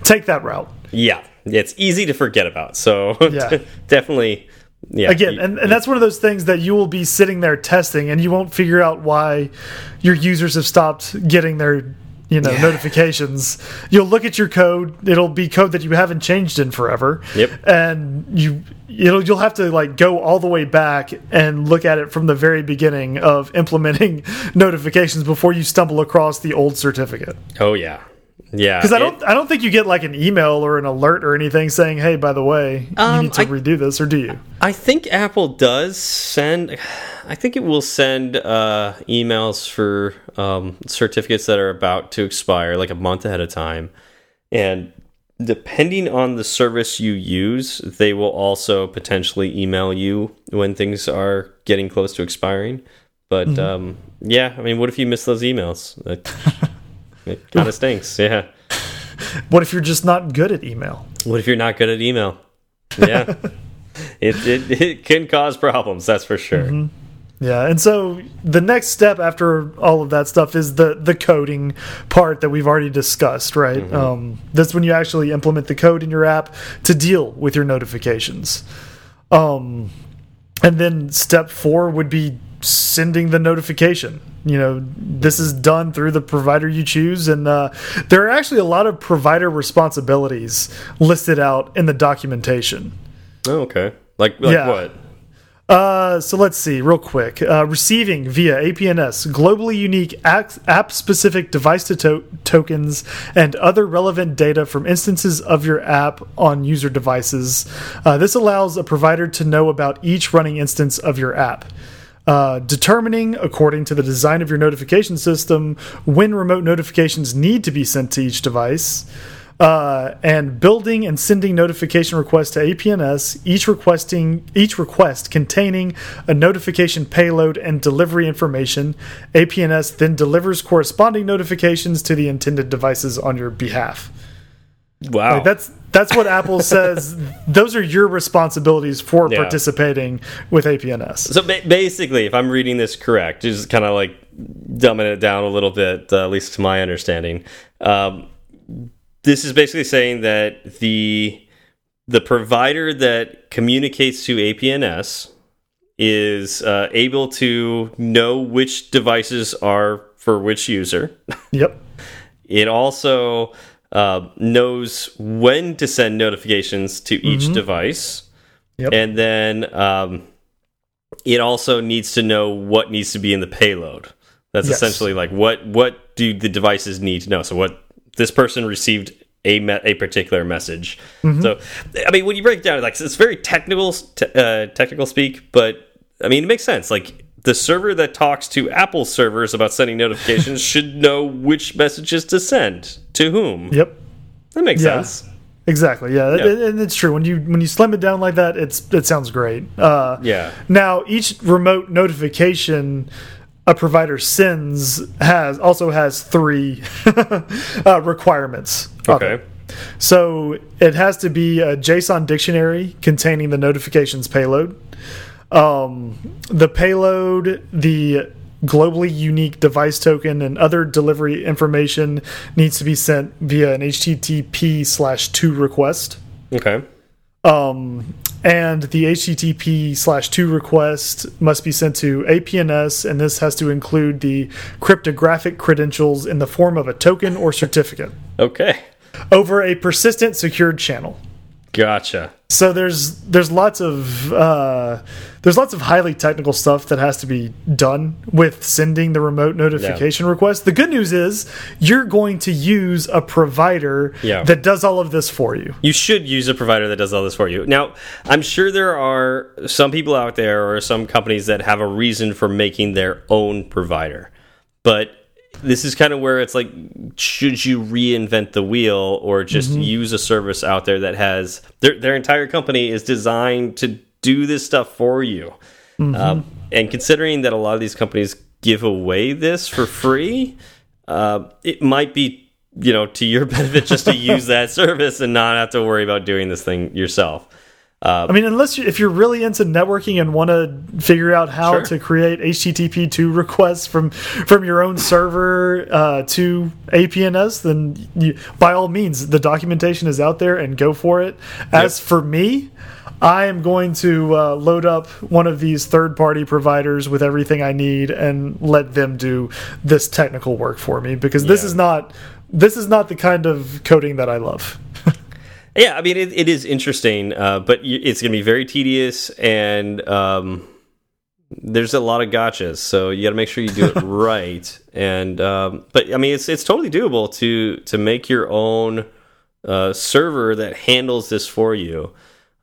take that route. Yeah, it's easy to forget about. So [LAUGHS] Yeah. definitely, yeah. Again, you- and, and that's one of those things that you will be sitting there testing and you won't figure out why your users have stopped getting their you know notifications. You'll look at your code, it'll be code that you haven't changed in forever. Yep. And you it'll you'll have to like go all the way back and look at it from the very beginning of implementing [LAUGHS] notifications before you stumble across the old certificate. oh yeah, yeah. Because I don't, I don't think you get like an email or an alert or anything saying, "Hey, by the way, you Um, need to I- redo this," or do you? I think Apple does send. I think it will send uh, emails for um, certificates that are about to expire, like a month ahead of time, and depending on the service you use, they will also potentially email you when things are getting close to expiring. But Mm-hmm. um, yeah, I mean, what if you miss those emails? [LAUGHS] It kind of stinks. Yeah. [LAUGHS] What if you're just not good at email? What if you're not good at email? Yeah. [LAUGHS] it, it it can cause problems, that's for sure. Mm-hmm. Yeah, and so the next step after all of that stuff is the the coding part that we've already discussed, right? Mm-hmm. Um, that's when you actually implement the code in your app to deal with your notifications. Um, and then step four would be sending the notification. You know, this is done through the provider you choose, and uh, there are actually a lot of provider responsibilities listed out in the documentation. Oh, okay. Like like Yeah. what? Uh, so let's see, real quick. Uh, receiving via APNS globally unique app specific device to to tokens and other relevant data from instances of your app on user devices. Uh, this allows a provider to know about each running instance of your app. Uh, determining, according to the design of your notification system, when remote notifications need to be sent to each device. uh, and building and sending notification requests to APNS, each requesting each request containing a notification payload and delivery information. APNS then delivers corresponding notifications to the intended devices on your behalf. Wow, like that's that's what Apple says. Those are your responsibilities for yeah. participating with APNS. So ba basically, if I'm reading this correct, just kind of like dumbing it down a little bit, uh, at least to my understanding. Um, this is basically saying that the the provider that communicates to APNS is uh, able to know which devices are for which user. Yep. it also uh, knows when to send notifications to each mm -hmm. device. Yep. And then um, it also needs to know what needs to be in the payload. That's yes. essentially like what what do the devices need to know? So what this person received a a particular message. Mm -hmm. So, I mean, when you break it down, like it's very technical te uh, technical speak, but I mean, it makes sense. Like the server that talks to Apple servers about sending notifications [LAUGHS] should know which messages to send to whom. Yep, that makes yeah. sense. Exactly. Yeah, and it's true when you when you slim it down like that, it's it sounds great. Uh, yeah. Now each remote notification a provider sends has also has three [LAUGHS] uh, requirements. Okay. So it has to be a JSON dictionary containing the notifications payload. Um, the payload, the globally unique device token, and other delivery information needs to be sent via an HTTP slash two request. Okay. Um, and the HTTP slash two request must be sent to APNS, and this has to include the cryptographic credentials in the form of a token or certificate. Okay. Over a persistent secured channel. Gotcha. So there's there's lots of uh, there's lots of highly technical stuff that has to be done with sending the remote notification yeah. request. The good news is you're going to use a provider yeah. that does all of this for you. You should use a provider that does all this for you. Now, I'm sure there are some people out there or some companies that have a reason for making their own provider. But this is kind of where it's like should you reinvent the wheel or just mm -hmm. use a service out there that has their their entire company is designed to do this stuff for you mm -hmm. um, and considering that a lot of these companies give away this for free uh, it might be you know to your [LAUGHS] benefit just to use [LAUGHS] that service and not have to worry about doing this thing yourself uh, I mean, unless you, if you're really into networking and want to figure out how sure. to create HTTP two requests from from your own server uh, to APNS, then you, by all means, the documentation is out there and go for it. As yep. for me, I am going to uh, load up one of these third party providers with everything I need and let them do this technical work for me because yeah. this is not this is not the kind of coding that I love. Yeah, I mean it, it is interesting, uh, but it's going to be very tedious, and um, there's a lot of gotchas. So you got to make sure you do it [LAUGHS] right. And um, but I mean, it's it's totally doable to to make your own uh, server that handles this for you.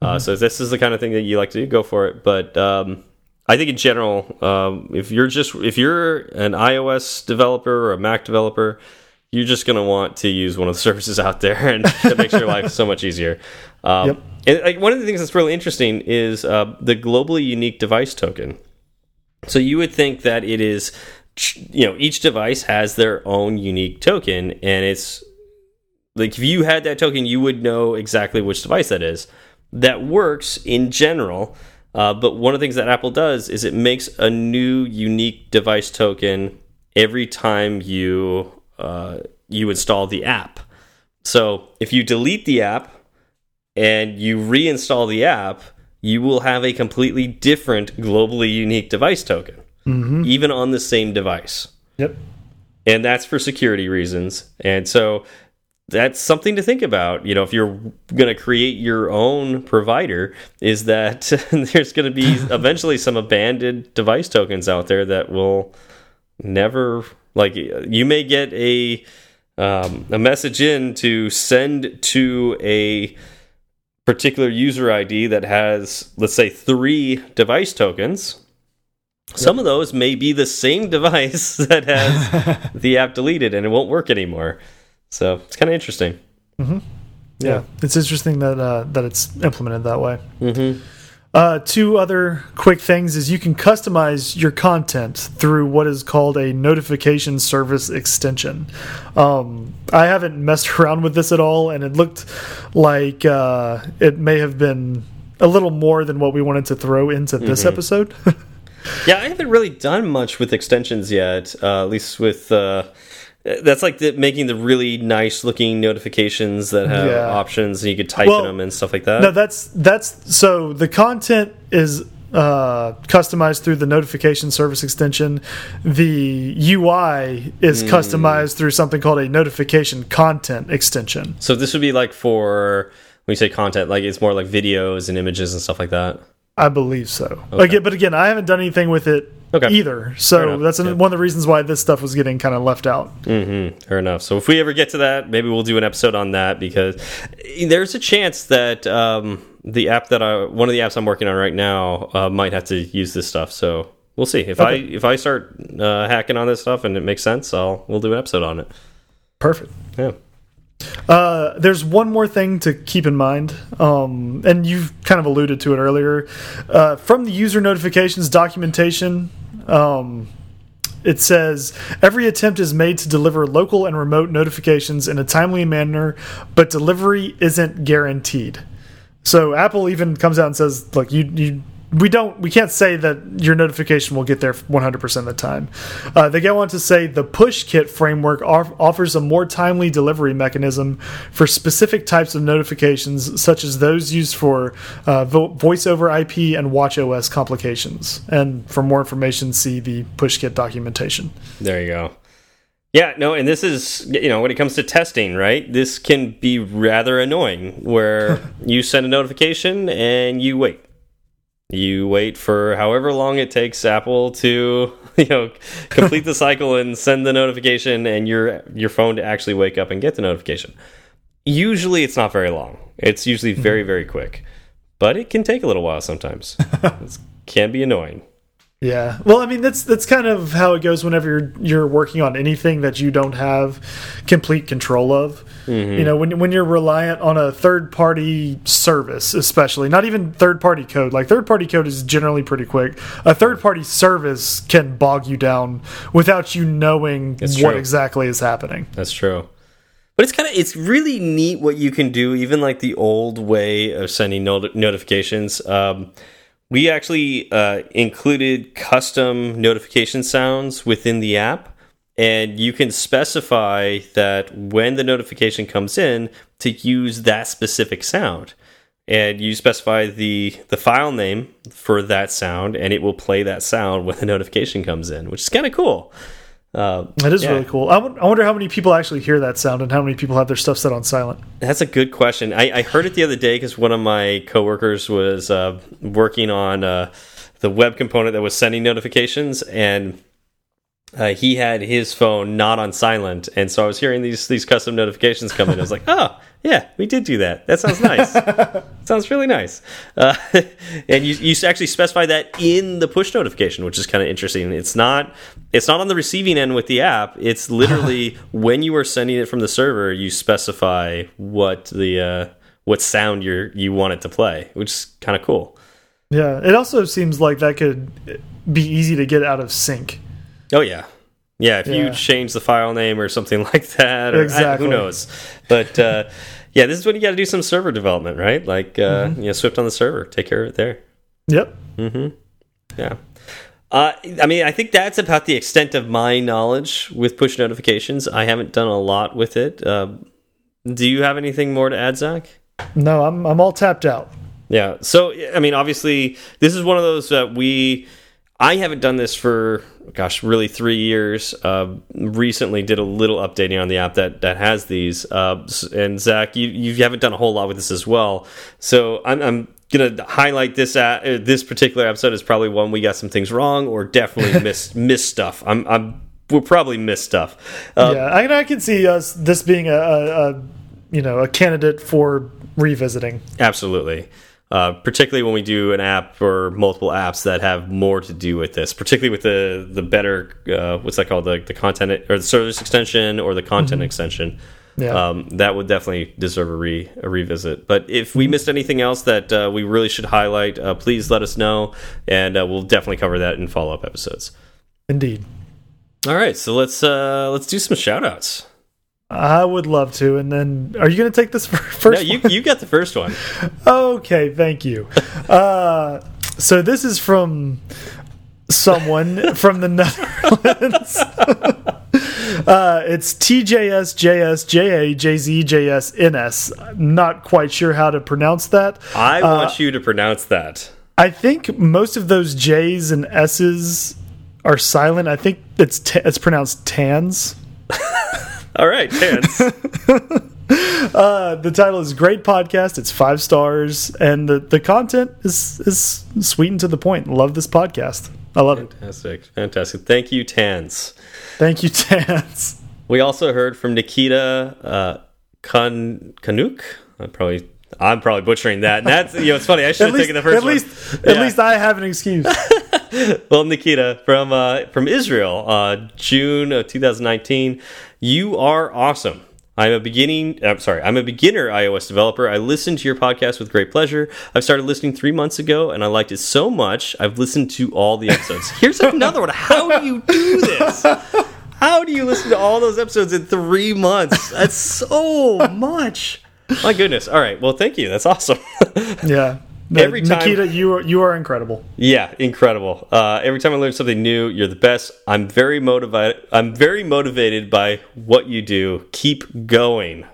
Uh, mm -hmm. So this is the kind of thing that you like to do, go for it. But um, I think in general, um, if you're just if you're an iOS developer or a Mac developer you're just going to want to use one of the [LAUGHS] services out there and it makes your life so much easier. Um, yep. And like, one of the things that's really interesting is uh, the globally unique device token. So you would think that it is, you know, each device has their own unique token, and it's like if you had that token, you would know exactly which device that is. That works in general, uh, but one of the things that Apple does is it makes a new unique device token every time you uh, you install the app. So if you delete the app and you reinstall the app, you will have a completely different globally unique device token, mm -hmm. even on the same device. Yep. And that's for security reasons. And so that's something to think about. You know, if you're going to create your own provider, is that [LAUGHS] there's going to be [LAUGHS] eventually some abandoned device tokens out there that will never like you may get a um, a message in to send to a particular user ID that has, let's say, three device tokens. Some yep. of those may be the same [LAUGHS] device that has [LAUGHS] the app deleted and it won't work anymore. So it's kind of interesting. Yeah. Yeah. it's interesting that uh, that it's implemented that way. Mm-hmm. Uh, two other quick things is you can customize your content through what is called a notification service extension. Um, I haven't messed [LAUGHS] around with this at all, and it looked like uh, it may have been a little more than what we wanted to throw into this episode. [LAUGHS] Yeah, I haven't really done much with extensions yet. Uh, at least with uh, that's like the, making the really nice looking notifications that have Yeah. options and you could type Well, in them and stuff like that. no, that's that's so the content is uh, customized through the notification service extension. The UI is customized through something called a notification content extension. so this would be like for when you say content, like it's more like videos and images and stuff like that. I believe so. Okay. Again, but again, I haven't done anything with it Okay. either. So that's Yeah. one of the reasons why this stuff was getting kind of left out. Mm-hmm. Fair enough. So if we ever get to that, maybe we'll do an episode on that because there's a chance that um, the app that I, one of the apps I'm working on right now, uh, might have to use this stuff. So we'll see. If I if I start uh, hacking on this stuff and it makes sense, I'll we'll do an episode on it. Perfect. Yeah. Uh, there's one more thing to keep in mind, um, and you've kind of alluded to it earlier. Uh, from the user notifications documentation, um, it says every attempt is made to deliver local and remote notifications in a timely manner, but delivery isn't guaranteed. So Apple even comes out and says, "Look, you you." We don't. We can't say that your notification will get there 100% of the time. Uh, they go on to say the PushKit framework off offers a more timely delivery mechanism for specific types of notifications, such as those used for uh, vo voice over IP and WatchOS complications. And for more information, see the PushKit documentation. There you go. Yeah, no, and this is you know when it comes to testing, right? This can be rather annoying where [LAUGHS] you send a notification and you wait. You wait for however long it takes Apple to [LAUGHS] you know complete the [LAUGHS] cycle and send the notification and your your phone to actually wake up and get the notification. Usually it's not very long. It's usually very mm-hmm. very quick. But it can take a little while sometimes. [LAUGHS] it can be annoying. Yeah. Well, I mean that's that's kind of how it goes whenever you're you're working on anything that you don't have complete control of. You know, when when you're reliant on a third party service, especially not even third party code. Like third party code is generally pretty quick. A third party service can bog you down without you knowing what true. exactly is happening. That's true. But it's kind of it's really neat what you can do, even like the old way of sending not notifications. Um, we actually uh, included custom notification sounds within the app, and you can specify that when the notification comes in to use that specific sound. And you specify the the file name for that sound, and it will play that sound when the [LAUGHS] notification comes in, which is kind of cool. Uh, It is Yeah. really cool. I I wonder how many people actually hear that sound and how many people have their stuff set on silent. That's a good question. I, I heard it the other day because one of my coworkers was uh, working on uh, the web component that was sending notifications, and uh, he had his phone not on silent, and so I was hearing these these custom notifications come in. I was like, [LAUGHS] "Oh, yeah, we did do that. That sounds nice. [LAUGHS] sounds really nice." Uh, [LAUGHS] and you you actually specify that in the push notification, which is kind of interesting. It's not it's not on the receiving end with the app. It's literally [LAUGHS] when you are sending it from the server, you specify what the uh, what sound you you want it to play, which is kind of cool. Yeah. It also seems like that could be easy to get out of sync. Oh yeah, yeah. If you change the file name or something [LAUGHS] like that, or I- Exactly. who knows? But uh, yeah, this is when you got to do some server development, right? Like uh, Mm-hmm. you know, Swift on the server, take care of it there. Yep. Hmm. Yeah. Uh, I mean, I think that's about the extent of my knowledge with push notifications. I haven't done a lot with it. Uh, do you have anything more to add, Zach? No, I'm I'm all tapped out. Yeah. So, I mean, obviously, this is one of those that we. I haven't done this for, gosh, really three years. Uh, recently, did a little updating on the app that that has these. Uh, and Zach, you you haven't done a whole lot with this as well. So I'm, I'm gonna highlight this at uh, this particular episode is probably one we got some things wrong or definitely [LAUGHS] missed missed stuff. I'm I'm we'll probably miss stuff. Uh, yeah, I, I can see us this being a, a, a you know a candidate for revisiting. Absolutely. Uh, particularly when we do an app or multiple apps that have more to do with this, particularly with the the better uh, what's that called the the content or the service extension or the content extension. Yeah. um, that would definitely deserve a re a revisit. But if we missed anything else that uh, we really should highlight, uh, please let us know, and uh, we'll definitely cover that in follow up episodes. Indeed. All right, so let's uh, let's do some shout outs. I would love to. And then, are you going to take this [LAUGHS] first? No, you one? you got the first one. [LAUGHS] Okay, thank you. [LAUGHS] Uh, so this is from someone from the Netherlands. uh, it's TJS JS JA JZ JS NS. Not quite sure how to pronounce that. I want you to pronounce that. I think most of those J's and S's are silent. I think it's t it's pronounced tans. All right, Chance. [LAUGHS] Uh, the title is great podcast. It's five stars, and the the content is is sweet and to the point. Love this podcast. I love it. fantastic, fantastic. Thank you, Tans. Thank you, [LAUGHS] Tans. We also heard from Nikita uh, Kan Kanuk. I'm probably I'm probably butchering that. And that's you know it's funny. I [LAUGHS] should have least, taken the first at one. least, at least I have an excuse. Well, Nikita from uh, from Israel, uh, June of 2019. You are awesome. I'm a beginning. I'm sorry. I'm a beginner iOS developer. I listened to your podcast with great pleasure. I've started listening three months ago, and I liked it so much. I've listened to all the episodes. [LAUGHS] Here's another one. How do you do this? How do you listen to all those episodes in three months? That's so much. My goodness. All right. Well, thank you. That's awesome. [LAUGHS] Yeah. Every time- Nikita, you are you are incredible. Yeah, incredible. Uh, every time I learn something new, you're the best. I'm very motivated. I'm very motivated by what you do. Keep going.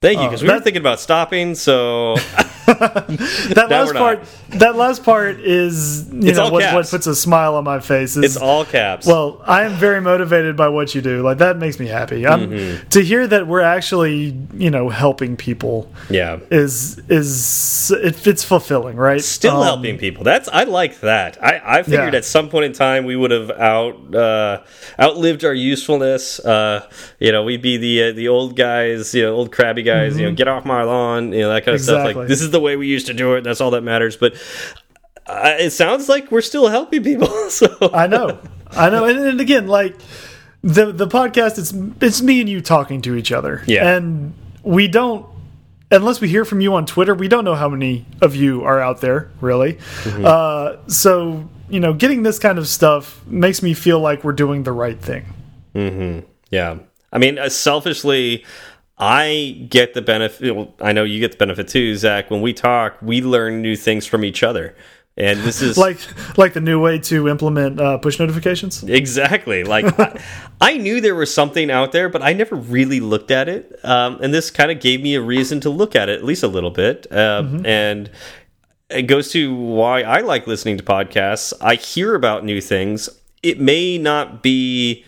Thank you, because we were thinking about stopping. So [LAUGHS] That we're last part. That last part is you It's know what, what puts a smile on my face. Is, it's all caps. Well, I am very motivated by what you do. Like that makes me happy. I'm, Mm-hmm. To hear that we're actually, you know, helping people yeah, is is it, it's fulfilling, right? still Um, helping people. That's I like that. I, I figured Yeah. at some point in time we would have out uh, outlived our usefulness. Uh, you know, we'd be the uh, the old guys, you know, old crabby guys. You know, get off my lawn. You know, that kind of stuff. Mm-hmm. Like this is the way we used to do it. That's all that matters. But uh, it sounds like we're still helping people. [LAUGHS] So I know, I know, and, and again, like the the podcast, it's it's me and you talking to each other, Yeah. and we don't. Unless we hear from you on Twitter, we don't know how many of you are out there, really. Mm-hmm. Uh, so, you know, getting this kind of stuff makes me feel like we're doing the right thing. Yeah. I mean, uh, selfishly, I get the benefit. Well, I know you get the benefit too, Zach. When we talk, we learn new things from each other. And this is [LAUGHS] Like, like the new way to implement uh, push notifications. exactly like [LAUGHS] I, I knew there was something out there, but I never really looked at it. Um, and this kind of gave me a reason to look at it at least a little bit. Um, And it goes to why I like listening to podcasts. I hear about new things. It may not be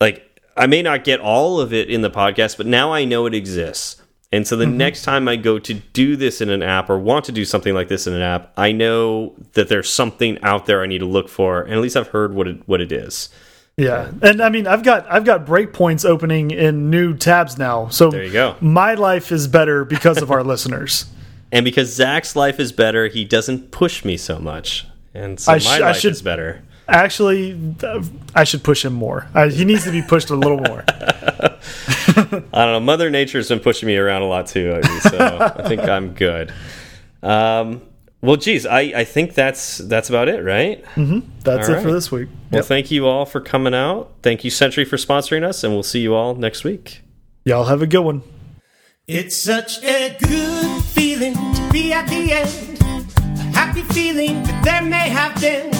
like I may not get all of it in the podcast, but now I know it exists. And so the mm-hmm. next time I go to do this in an app or want to do something like this in an app, I know that there's something out there I need to look for, and at least I've heard what it what it is. Yeah, and I mean, I've got I've got breakpoints opening in new tabs now. So There you go. My life is better because of our [LAUGHS] listeners. And because Zach's life is better, he doesn't push me so much, and so I my sh- I life should- is better. Actually, I should push him more. I, he needs to be pushed a little more. [LAUGHS] I don't know. Mother Nature's been pushing me around a lot too, I so I think I'm good. Um, well, geez, I, I think that's that's about it, right? That's All it for this week. Well, thank you all for coming out. Thank you, Sentry, for sponsoring us, and we'll see you all next week. Y'all have a good one. It's such a good feeling to be at the end. A happy feeling that there may have been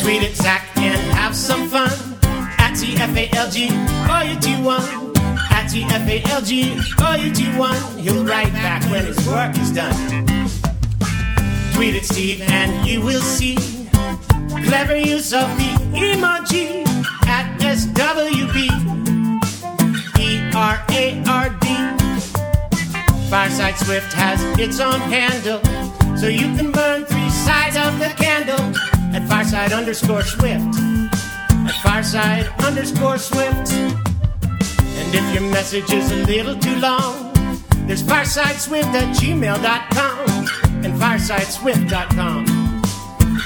Tweet it, Zach and have some fun. At TFALG, or you do one. At TFALG, or you do one. He'll write back when his work is done. Tweet it, Steve and you will see clever use of the emoji at SWB. E R A R D. Fireside Swift has its own handle, so you can burn three sides of the candle at Fireside underscore Swift. At Fireside underscore Swift. And if your message is a little too long, there's firesideswift at gmail.com and firesideswift.com.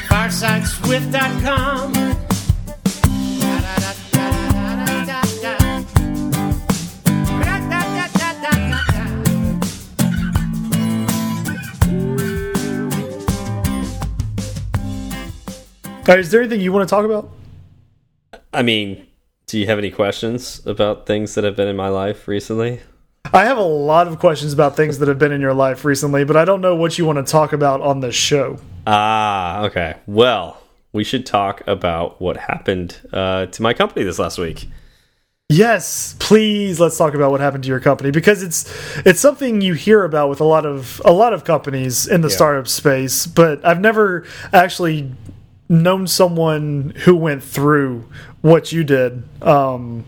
Firesideswift.com. right, is there anything you want to talk about? I mean, do you have any questions about things that have been in my life recently? I have a lot of questions about things that have been in your life recently, but I don't know what you want to talk about on this show. Ah, okay. Well, we should talk about what happened uh, to my company this last week. Yes, please let's talk about what happened to your company because it's it's something you hear about with a lot of a lot of companies in the Yeah. startup space, but I've never actually known someone who went through what you did um,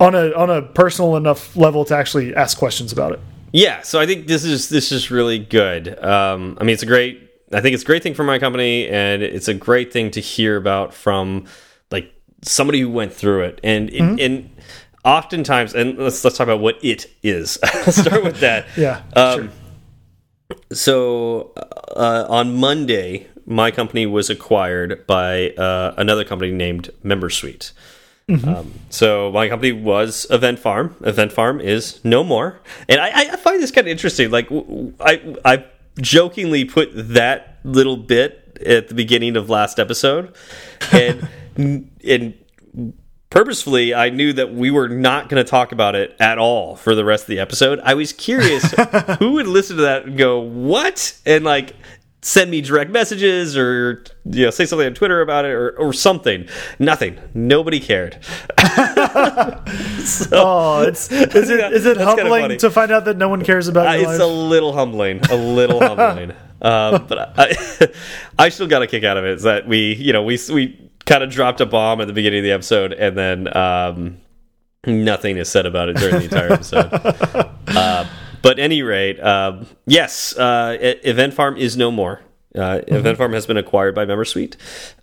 on a on a personal enough level to actually ask questions about it. Yeah, so I think this is this is really good. Um, I mean, it's a great. I think it's a great thing for my company, and it's a great thing to hear about from like somebody who went through it. And Mm-hmm. and oftentimes, and let's let's talk about what it is. [LAUGHS] Let's start with that. [LAUGHS] Yeah, Um, sure. So uh, on Monday, my company was acquired by uh, another company named MemberSuite. Um, so my company was Event Farm. Event Farm is no more, and I, I find this kind of interesting. Like I, I jokingly put that little bit at the beginning of last episode, and [LAUGHS] and purposefully I knew that we were not going to talk about it at all for the rest of the episode. I was curious [LAUGHS] who would listen to that and go, "What?" and like send me direct messages or you know say something on Twitter about it or, or something. Nothing. Nobody cared. [LAUGHS] Oh, it's is it is it humbling to find out that no one cares about Uh, it's life? a little humbling, a little [LAUGHS] humbling. Uh, but I, [LAUGHS] I still got a kick out of it. Is that we, you know, we we kind of dropped a bomb at the beginning of the episode, and then um, nothing is said about it during the entire episode. uh, but any rate, um, yes, uh, Event Farm is no more. Uh, Event Farm has been acquired by MemberSuite,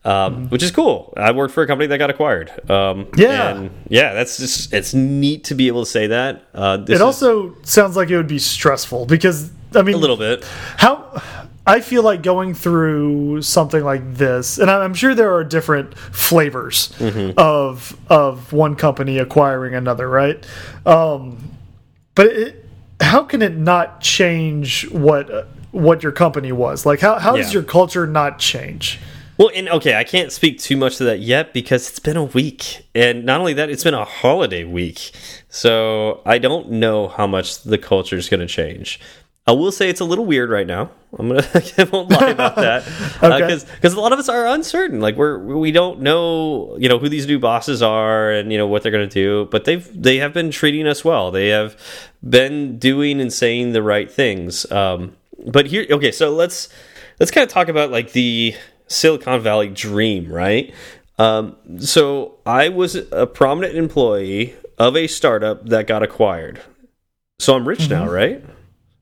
um, which is cool. I worked for a company that got acquired. Um, Yeah. and yeah, that's just it's neat to be able to say that. Uh, this it also sounds like it would be stressful because I mean a little bit. how I feel like going through something like this, and I'm sure there are different flavors Mm-hmm. of of one company acquiring another, right? Um, but it, how can it not change what uh, what your company was? Like, how how does your culture not change? Well, and okay, I can't speak too much to that yet because it's been a week, and not only that, it's been a holiday week, so I don't know how much the culture is going to change. I will say it's a little weird right now. I'm gonna [LAUGHS] I won't lie about that [LAUGHS] Okay. because because a lot of us are uncertain. Like we're we don't know you know who these new bosses are and you know what they're going to do. But they've they have been treating us well. They have been doing and saying the right things. Um, but here, okay, so let's let's kind of talk about like the Silicon Valley dream, right? Um, so I was a prominent employee of a startup that got acquired. So I'm rich now, right?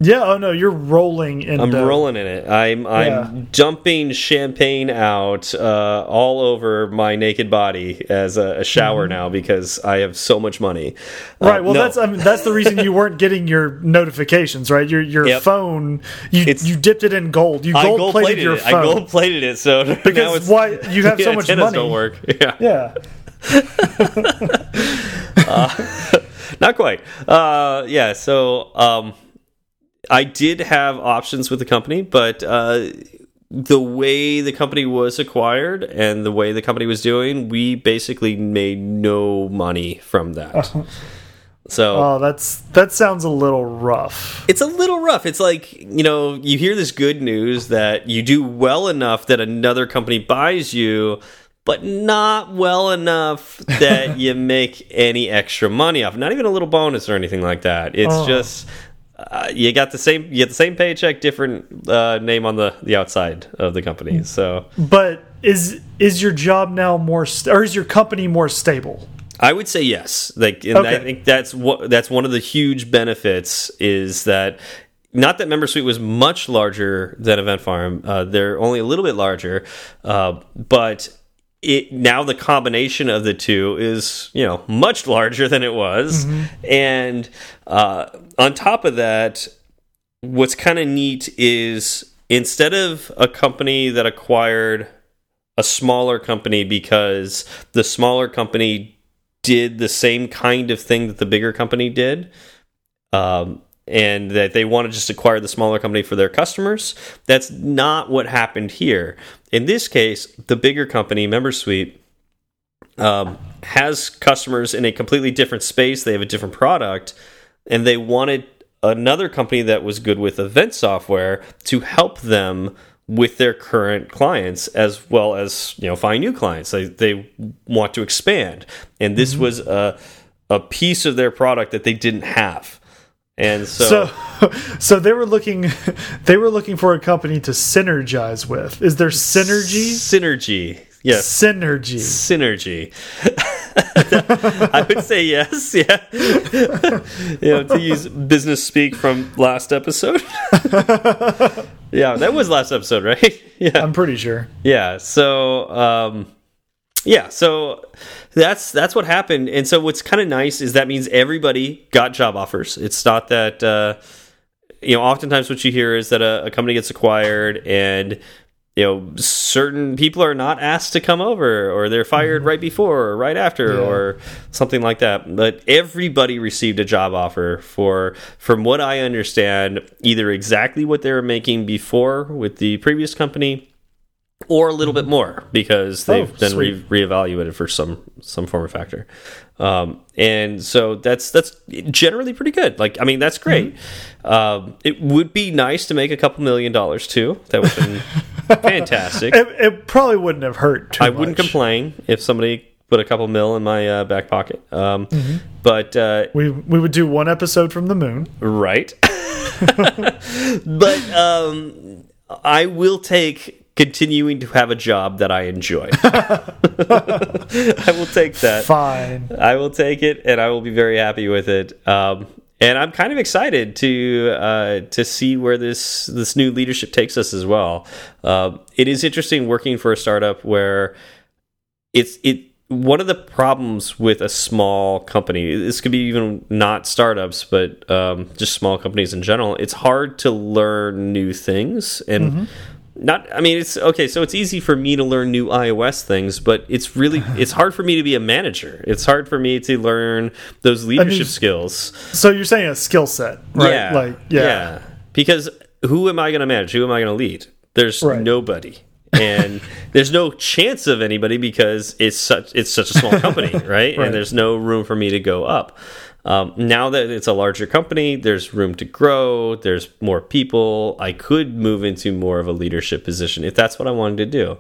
Yeah. Oh no, you're rolling in. I'm dough. rolling in it. I'm I'm Yeah. dumping champagne out uh, all over my naked body as a, a shower now because I have so much money. Uh, Right. Well, no. that's I mean, that's the reason you weren't getting your notifications, right? Your your Yep. phone, you It's- you dipped it in gold. You gold gold plated plated your it. I gold plated it. So [LAUGHS] now because it's, why [LAUGHS] you have so much money? don't work. [LAUGHS] Yeah. Yeah. Not quite. Uh, yeah. So um, I did have options with the company, but uh, the way the company was acquired and the way the company was doing, we basically made no money from that. [LAUGHS] So Oh, that's that sounds a little rough. it's a little rough. It's like, you know, you hear this good news that you do well enough that another company buys you, but not well enough that [LAUGHS] you make any extra money off. Not even a little bonus or anything like that. It's Oh. just uh, you got the same you get the same paycheck, different uh, name on the the outside of the company. So But is is your job now more st or is your company more stable? I would say yes. Like, and I think that's what that's one of the huge benefits is that not that MemberSuite was much larger than Event Farm. Uh, they're only a little bit larger, uh, but it now the combination of the two is you know much larger than it was, mm -hmm. and uh, on top of that, what's kind of neat is instead of a company that acquired a smaller company because the smaller company did the same kind of thing that the bigger company did. Um, and that they want to just acquire the smaller company for their customers. That's not what happened here. In this case, the bigger company, MemberSuite, um, has customers in a completely different space. They have a different product, and they wanted another company that was good with event software to help them with their current clients as well as you know find new clients they, they want to expand and this mm -hmm. was a, a piece of their product that they didn't have and so, so, [LAUGHS] so they were looking, [LAUGHS] they were looking for a company to synergize with. Is there synergy? Synergy, yes. Synergy. Synergy. [LAUGHS] I would say yes. Yeah, you know, to use business speak from last episode. yeah, that was last episode, right? Yeah, I'm pretty sure. Yeah. So, um, yeah, so that's that's what happened. And so what's kind of nice is that means everybody got job offers. It's not that uh, you know. Oftentimes, what you hear is that a, a company gets acquired and you know certain people are not asked to come over or they're fired right before or right after yeah. or something like that but everybody received a job offer for from what i understand either exactly what they were making before with the previous company or a little bit more because they've oh, been re reevaluated for some some form of factor. Um, and so that's that's generally pretty good. Like I mean, that's great. Mm -hmm. um, it would be nice to make a couple million dollars too. That would be [LAUGHS] fantastic. It, it, probably wouldn't have hurt. I much. wouldn't complain if somebody put a couple mil in my uh, back pocket. Um, mm -hmm. But uh, we we would do one episode from the moon, right? [LAUGHS] [LAUGHS] but um, I will take continuing to have a job that I enjoy. [LAUGHS] I will take that. Fine. I will take it, and I will be very happy with it. Um, and I'm kind of excited to uh, to see where this this new leadership takes us as well. Uh, it is interesting working for a startup where it's it one of the problems with a small company this could be even not startups but um, just small companies in general it's hard to learn new things and mm -hmm not i mean it's okay so it's easy for me to learn new ios things but it's really [LAUGHS] it's hard for me to be a manager. It's hard for me to learn those leadership I mean, skills. so you're saying a skill set right? Yeah like yeah, yeah. because who am i going to manage? Who am i going to lead? There's right. nobody. And [LAUGHS] there's no chance of anybody because it's such it's such a small [LAUGHS] company right? right. and there's no room for me to go up um, now that it's a larger company, there's room to grow. There's more people. I could move into more of a leadership position if that's what I wanted to do.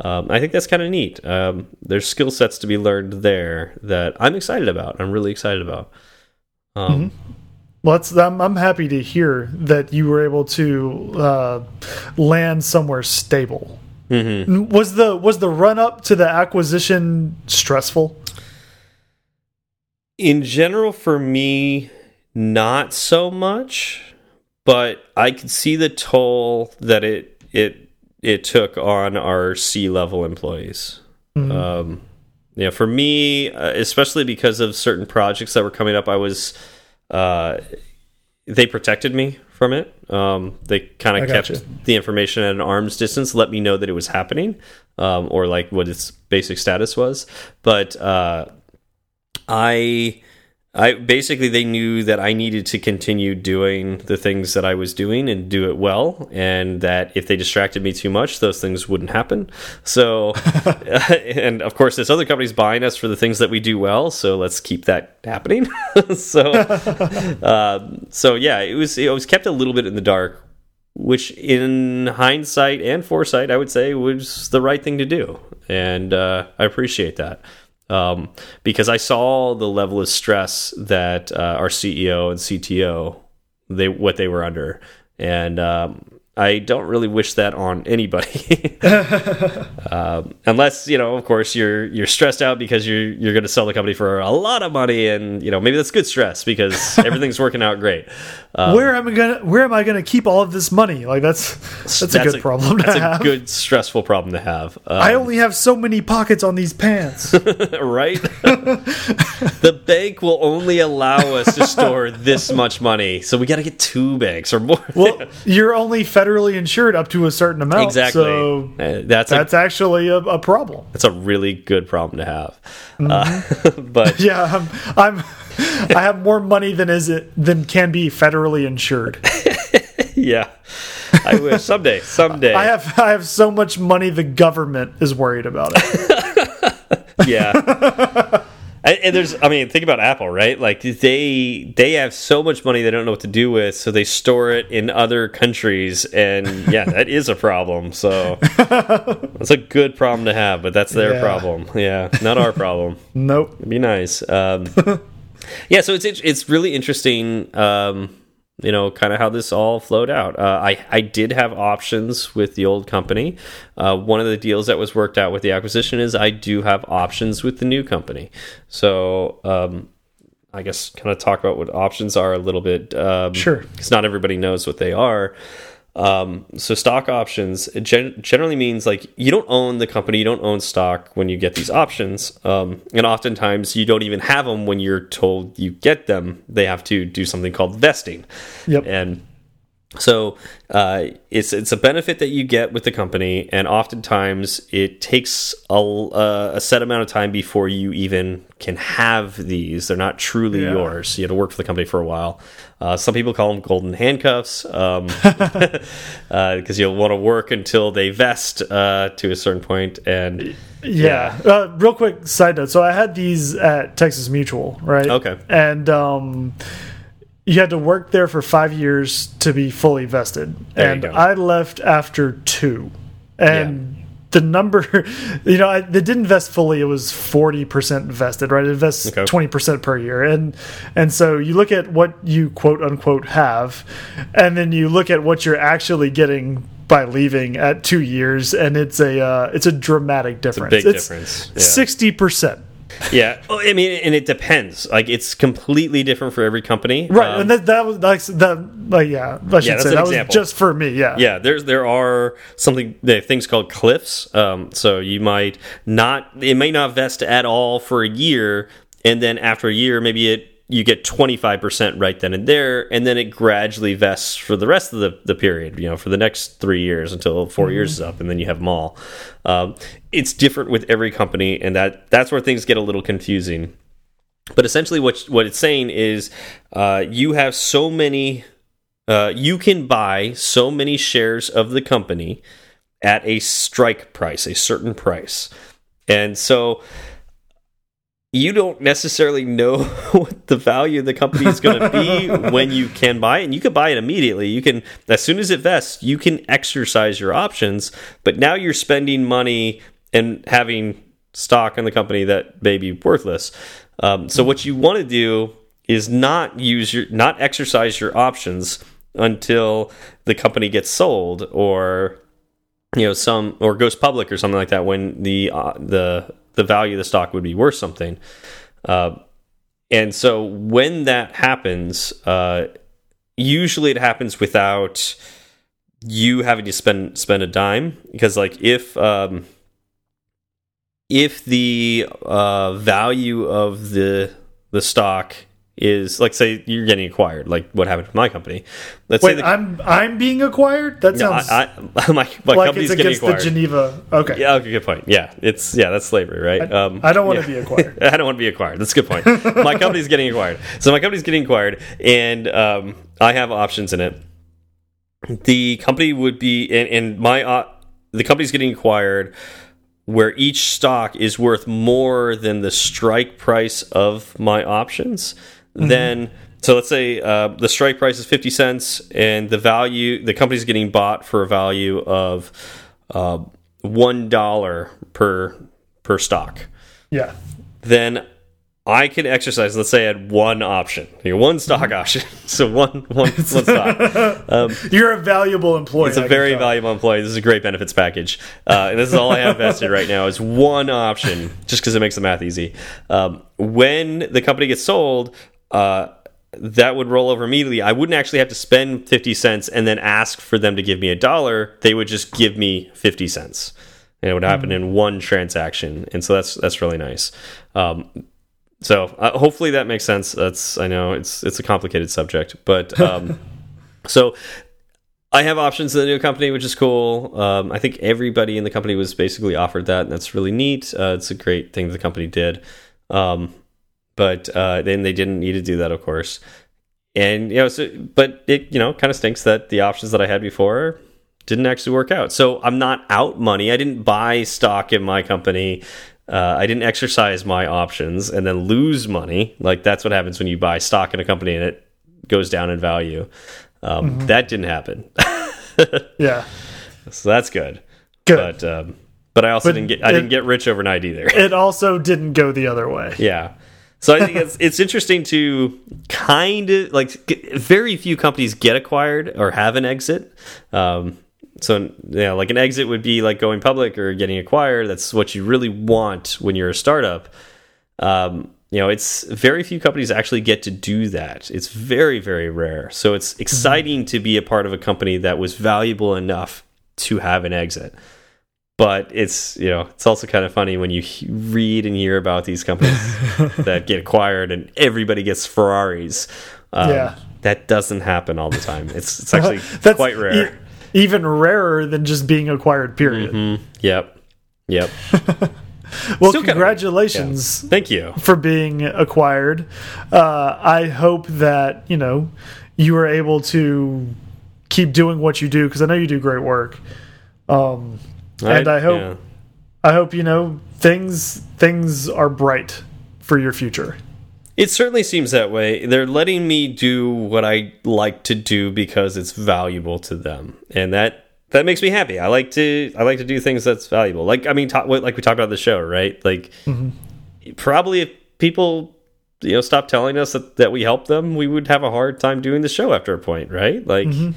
Um, I think that's kind of neat. Um, there's skill sets to be learned there that I'm excited about. I'm really excited about. Um, mm -hmm. Well, I'm, I'm, happy to hear that you were able to uh, land somewhere stable. Mm -hmm. Was the was the run up to the acquisition stressful? In general, for me, not so much, but I could see the toll that it it it took on our C level employees. Mm -hmm. um, yeah, for me, uh, especially because of certain projects that were coming up, I was uh, they protected me from it. Um, they kind of kept you. the information at an arm's distance, let me know that it was happening, um, or like what its basic status was. But uh, I I basically they knew that I needed to continue doing the things that I was doing and do it well, and that if they distracted me too much, those things wouldn't happen. So, [LAUGHS] [LAUGHS] and of course, this other company's buying us for the things that we do well, so let's keep that happening. [LAUGHS] so, uh, so yeah, it was it was kept a little bit in the dark, which in hindsight and foresight, I would say was the right thing to do, and uh, I appreciate that um, because I saw the level of stress that uh, our CEO and CTO they what they were under, and um, I don't really wish that on anybody, [LAUGHS] um, unless you know, of course, you're you're stressed out because you're you're going to sell the company for a lot of money, and you know maybe that's good stress because [LAUGHS] everything's working out great. Um, where am I gonna Where am I gonna keep all of this money? Like that's that's, a good problem to that's have. a good stressful problem to have. Um, I only have so many pockets on these pants. [LAUGHS] right? the bank will only allow us to store this much money, so we got to get two banks or more. well, you're only federally insured up to a certain amount. exactly. So Uh, that's a, that's actually a, a problem. that's a really good problem to have. Mm-hmm. Uh, [LAUGHS] but [LAUGHS] Yeah, I'm, I'm I have more money than is it than can be federally insured. [LAUGHS] yeah, I wish someday, someday. I have I have so much money the government is worried about it. yeah. And, and there's, I mean, think about Apple, right? Like they they have so much money they don't know what to do with, so they store it in other countries, and yeah, that is a problem. So [LAUGHS] that's a good problem to have, but that's their Yeah. problem. Yeah, not our problem. [LAUGHS] Nope. It'd be nice. Um, [LAUGHS] yeah, so it's it's really interesting. Um, you know, kind of how this all flowed out. Uh, I I did have options with the old company. Uh, one of the deals that was worked out with the acquisition is I do have options with the new company. So um, I guess kind of talk about what options are a little bit. Um, Sure. because not everybody knows what they are. Um, so stock options it gen generally means like you don't own the company, you don't own stock when you get these options, um, and oftentimes you don't even have them when you're told you get them. They have to do something called vesting, Yep. and so uh, it's it's a benefit that you get with the company, and oftentimes it takes a, uh, a set amount of time before you even can have these. They're not truly Yeah. yours. You have to work for the company for a while. Uh, some people call them golden handcuffs um, [LAUGHS] [LAUGHS] because you'll want to work until they vest uh, to a certain point. and Yeah. Uh, real quick side note. So I had these at Texas Mutual, right? Okay. And um, you had to work there for five years to be fully vested, There and. I left after two, and. The number, [LAUGHS] you know, I, they didn't vest fully. It was forty percent vested, right? It invests Okay. twenty percent per year, and and so you look at what you quote unquote have, and then you look at what you're actually getting by leaving at two years, and it's a uh, it's a dramatic difference. big difference, yeah. Sixty percent, [LAUGHS] yeah. Oh, I mean, and it depends. Like it's completely different for every company, right? Um, and that that was like that, like yeah, I should that's say that example. was just for me, yeah, yeah there's there are something there are things called cliffs um, so you might not it may not vest at all for a year and then after a year maybe it you get 25% right then and there and then it gradually vests for the rest of the, the period you know for the next three years until 4 years is up and then you have them all um, it's different with every company and that that's where things get a little confusing but essentially what what it's saying is uh, you have so many uh, you can buy so many shares of the company at a strike price, a certain price. And so you don't necessarily know [LAUGHS] what the value of the company is going to be [LAUGHS] when you can buy it. And you can buy it immediately. You can, as soon as it vests, you can exercise your options. But now you're spending money and having stock in the company that may be worthless. Um, so what you want to do is not use your, not exercise your options until the company gets sold or you know some or goes public or something like that when the uh, the the value of the stock would be worth something. Uh, and so when that happens uh, usually it happens without you having to spend spend a dime. Because like if um, if the uh, value of the the stock is like say you're getting acquired like what happened with my company let's say the, I'm I'm being acquired. That no, sounds I, I, [LAUGHS] my, my like company's it's getting against the Geneva. Okay, yeah, okay, good point. Yeah, it's yeah, that's slavery, right? Um, I don't want yeah. to be acquired. [LAUGHS] I don't want to be acquired. That's a good point. my [LAUGHS] company's getting acquired, so my company's getting acquired, and um, I have options in it. The company would be, and, and my uh, the company's getting acquired, where each stock is worth more than the strike price of my options. Then, so let's say uh, the strike price is fifty cents, and the value the company's getting bought for a value of uh, one dollar per per stock Yeah, then I can exercise. Let's say I had one option, you know, one stock option. [LAUGHS] So one one one [LAUGHS] stock. Um, You're a valuable employee. it's I a can very valuable employee. This is a great benefits package, uh, and this is all I have vested right now. Is one option, just because it makes the math easy. Um, when the company gets sold, uh, that would roll over immediately. I wouldn't actually have to spend fifty cents and then ask for them to give me a dollar. They would just give me fifty cents, and it would happen in one transaction. And so that's that's really nice. Um, so uh, hopefully that makes sense. That's I know it's it's a complicated subject, but um, [LAUGHS] so I have options in the new company, which is cool. Um, I think everybody in the company was basically offered that, and that's really neat. Uh, it's a great thing the company did. Um, but uh, then they didn't need to do that, of course. And you know, so but it you know kind of stinks that the options that I had before didn't actually work out. So I'm not out money. I didn't buy stock in my company. Uh, I didn't exercise my options and then lose money. Like that's what happens when you buy stock in a company and it goes down in value. Um, That didn't happen. [LAUGHS] Yeah. so that's good. Good. But um, but I also But didn't get I it- didn't get rich overnight either. it also didn't go the other way. yeah. So I think it's it's interesting to kind of like g- very few companies get acquired or have an exit. Um, so yeah, like an exit would be like going public or getting acquired. That's what you really want when you're a startup. Um, you know, it's very few companies actually get to do that. It's very very rare. So it's exciting to be a part of a company that was valuable enough to have an exit but it's you know it's also kind of funny when you read and hear about these companies [LAUGHS] that get acquired and everybody gets Ferraris. Um, Yeah. that doesn't happen all the time. It's it's actually [LAUGHS] That's quite rare. e- even rarer than just being acquired. Period. Mhm. Yep, yep. [LAUGHS] Well, Still congratulations Thank you. for being acquired. Uh, I hope that you know you are able to keep doing what you do because I know you do great work. Um, and I hope yeah. I hope you know things things are bright for your future. It certainly seems that way. They're letting me do what I like to do because it's valuable to them, and that that makes me happy. I like to I like to do things that's valuable. Like I mean, talk, like we talked about the show, right? Like mm-hmm. probably if people you know stop telling us that, that we help them, we would have a hard time doing the show after a point, right? Like mm-hmm.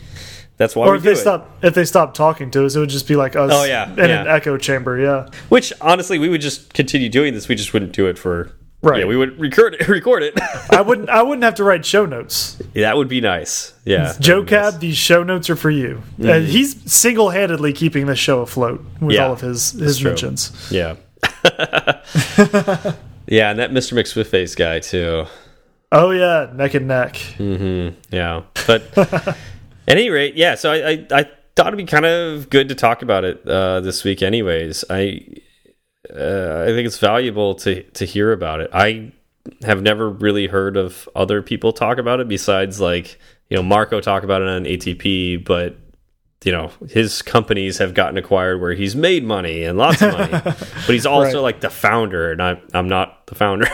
That's why Or we if do they stop if they stop talking to us, it would just be like us Oh, yeah, in yeah. an echo chamber. Yeah. Which honestly, we would just continue doing this. We just wouldn't do it for Right. Yeah, we would record it. [LAUGHS] Record it. I wouldn't I wouldn't have to write show notes. that would be nice. Yeah, Joe that'd nice. Cab, these show notes are for you. And he's single handedly keeping this show afloat with Yeah, all of his his mentions. Yeah. [LAUGHS] yeah, and that Mr. McSwift face guy too. Oh yeah, neck and neck. Mm -hmm. Yeah, but [LAUGHS] any rate, yeah. So I, I, I thought it'd be kind of good to talk about it uh, this week. Anyways, I uh, I think it's valuable to to hear about it. I have never really heard of other people talk about it besides like you know Marco talk about it on ATP, but you know his companies have gotten acquired where he's made money and lots of money, [LAUGHS] but he's also Right. like the founder, and I'm I'm not the founder.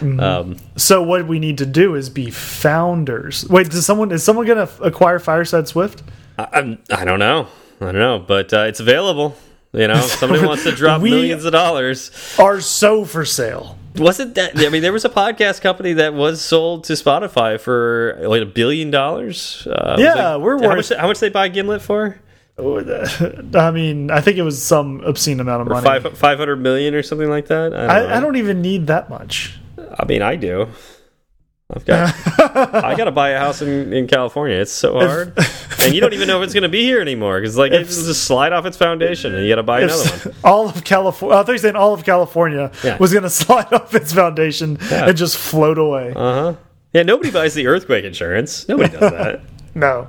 [LAUGHS] um, So what we need to do is be founders. Wait, does someone is someone gonna acquire Fireside Swift? I, I'm- I don't know. I don't know, but uh, it's available. You know, if somebody [LAUGHS] wants to drop millions of dollars. Are so for sale. Wasn't that? I mean, there was a podcast company that was sold to Spotify for like a billion dollars. Uh, Yeah, we're how much? How much they buy Gimlet for? [LAUGHS] I mean, I think it was some obscene amount of money. Five five hundred million or something like that. I don't. I, I don't even need that much. I mean, I do. I've got. [LAUGHS] I got to buy a house in, in California. It's so hard, and you don't even know if it's going to be here anymore because like If- it's just slide off its foundation, and you got to buy another one. [LAUGHS] All of California, I thought you saying all of California Yeah. was going [LAUGHS] to slide off its foundation Yeah. and just float away. Uh huh. Yeah, nobody buys the earthquake insurance. Nobody does that. no,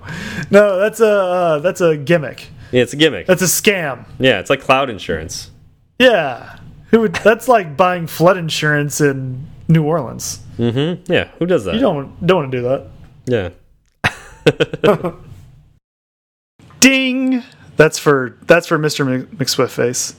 no, that's a uh, that's a gimmick. Yeah, it's a gimmick. That's a scam. Yeah, it's like cloud insurance. Yeah, who would? That's like buying flood insurance in New Orleans. Mm-hmm. Yeah, who does that? You don't don't want to do that. Yeah. [LAUGHS] Ding. That's for that's for Mr. Mc- McSwift face.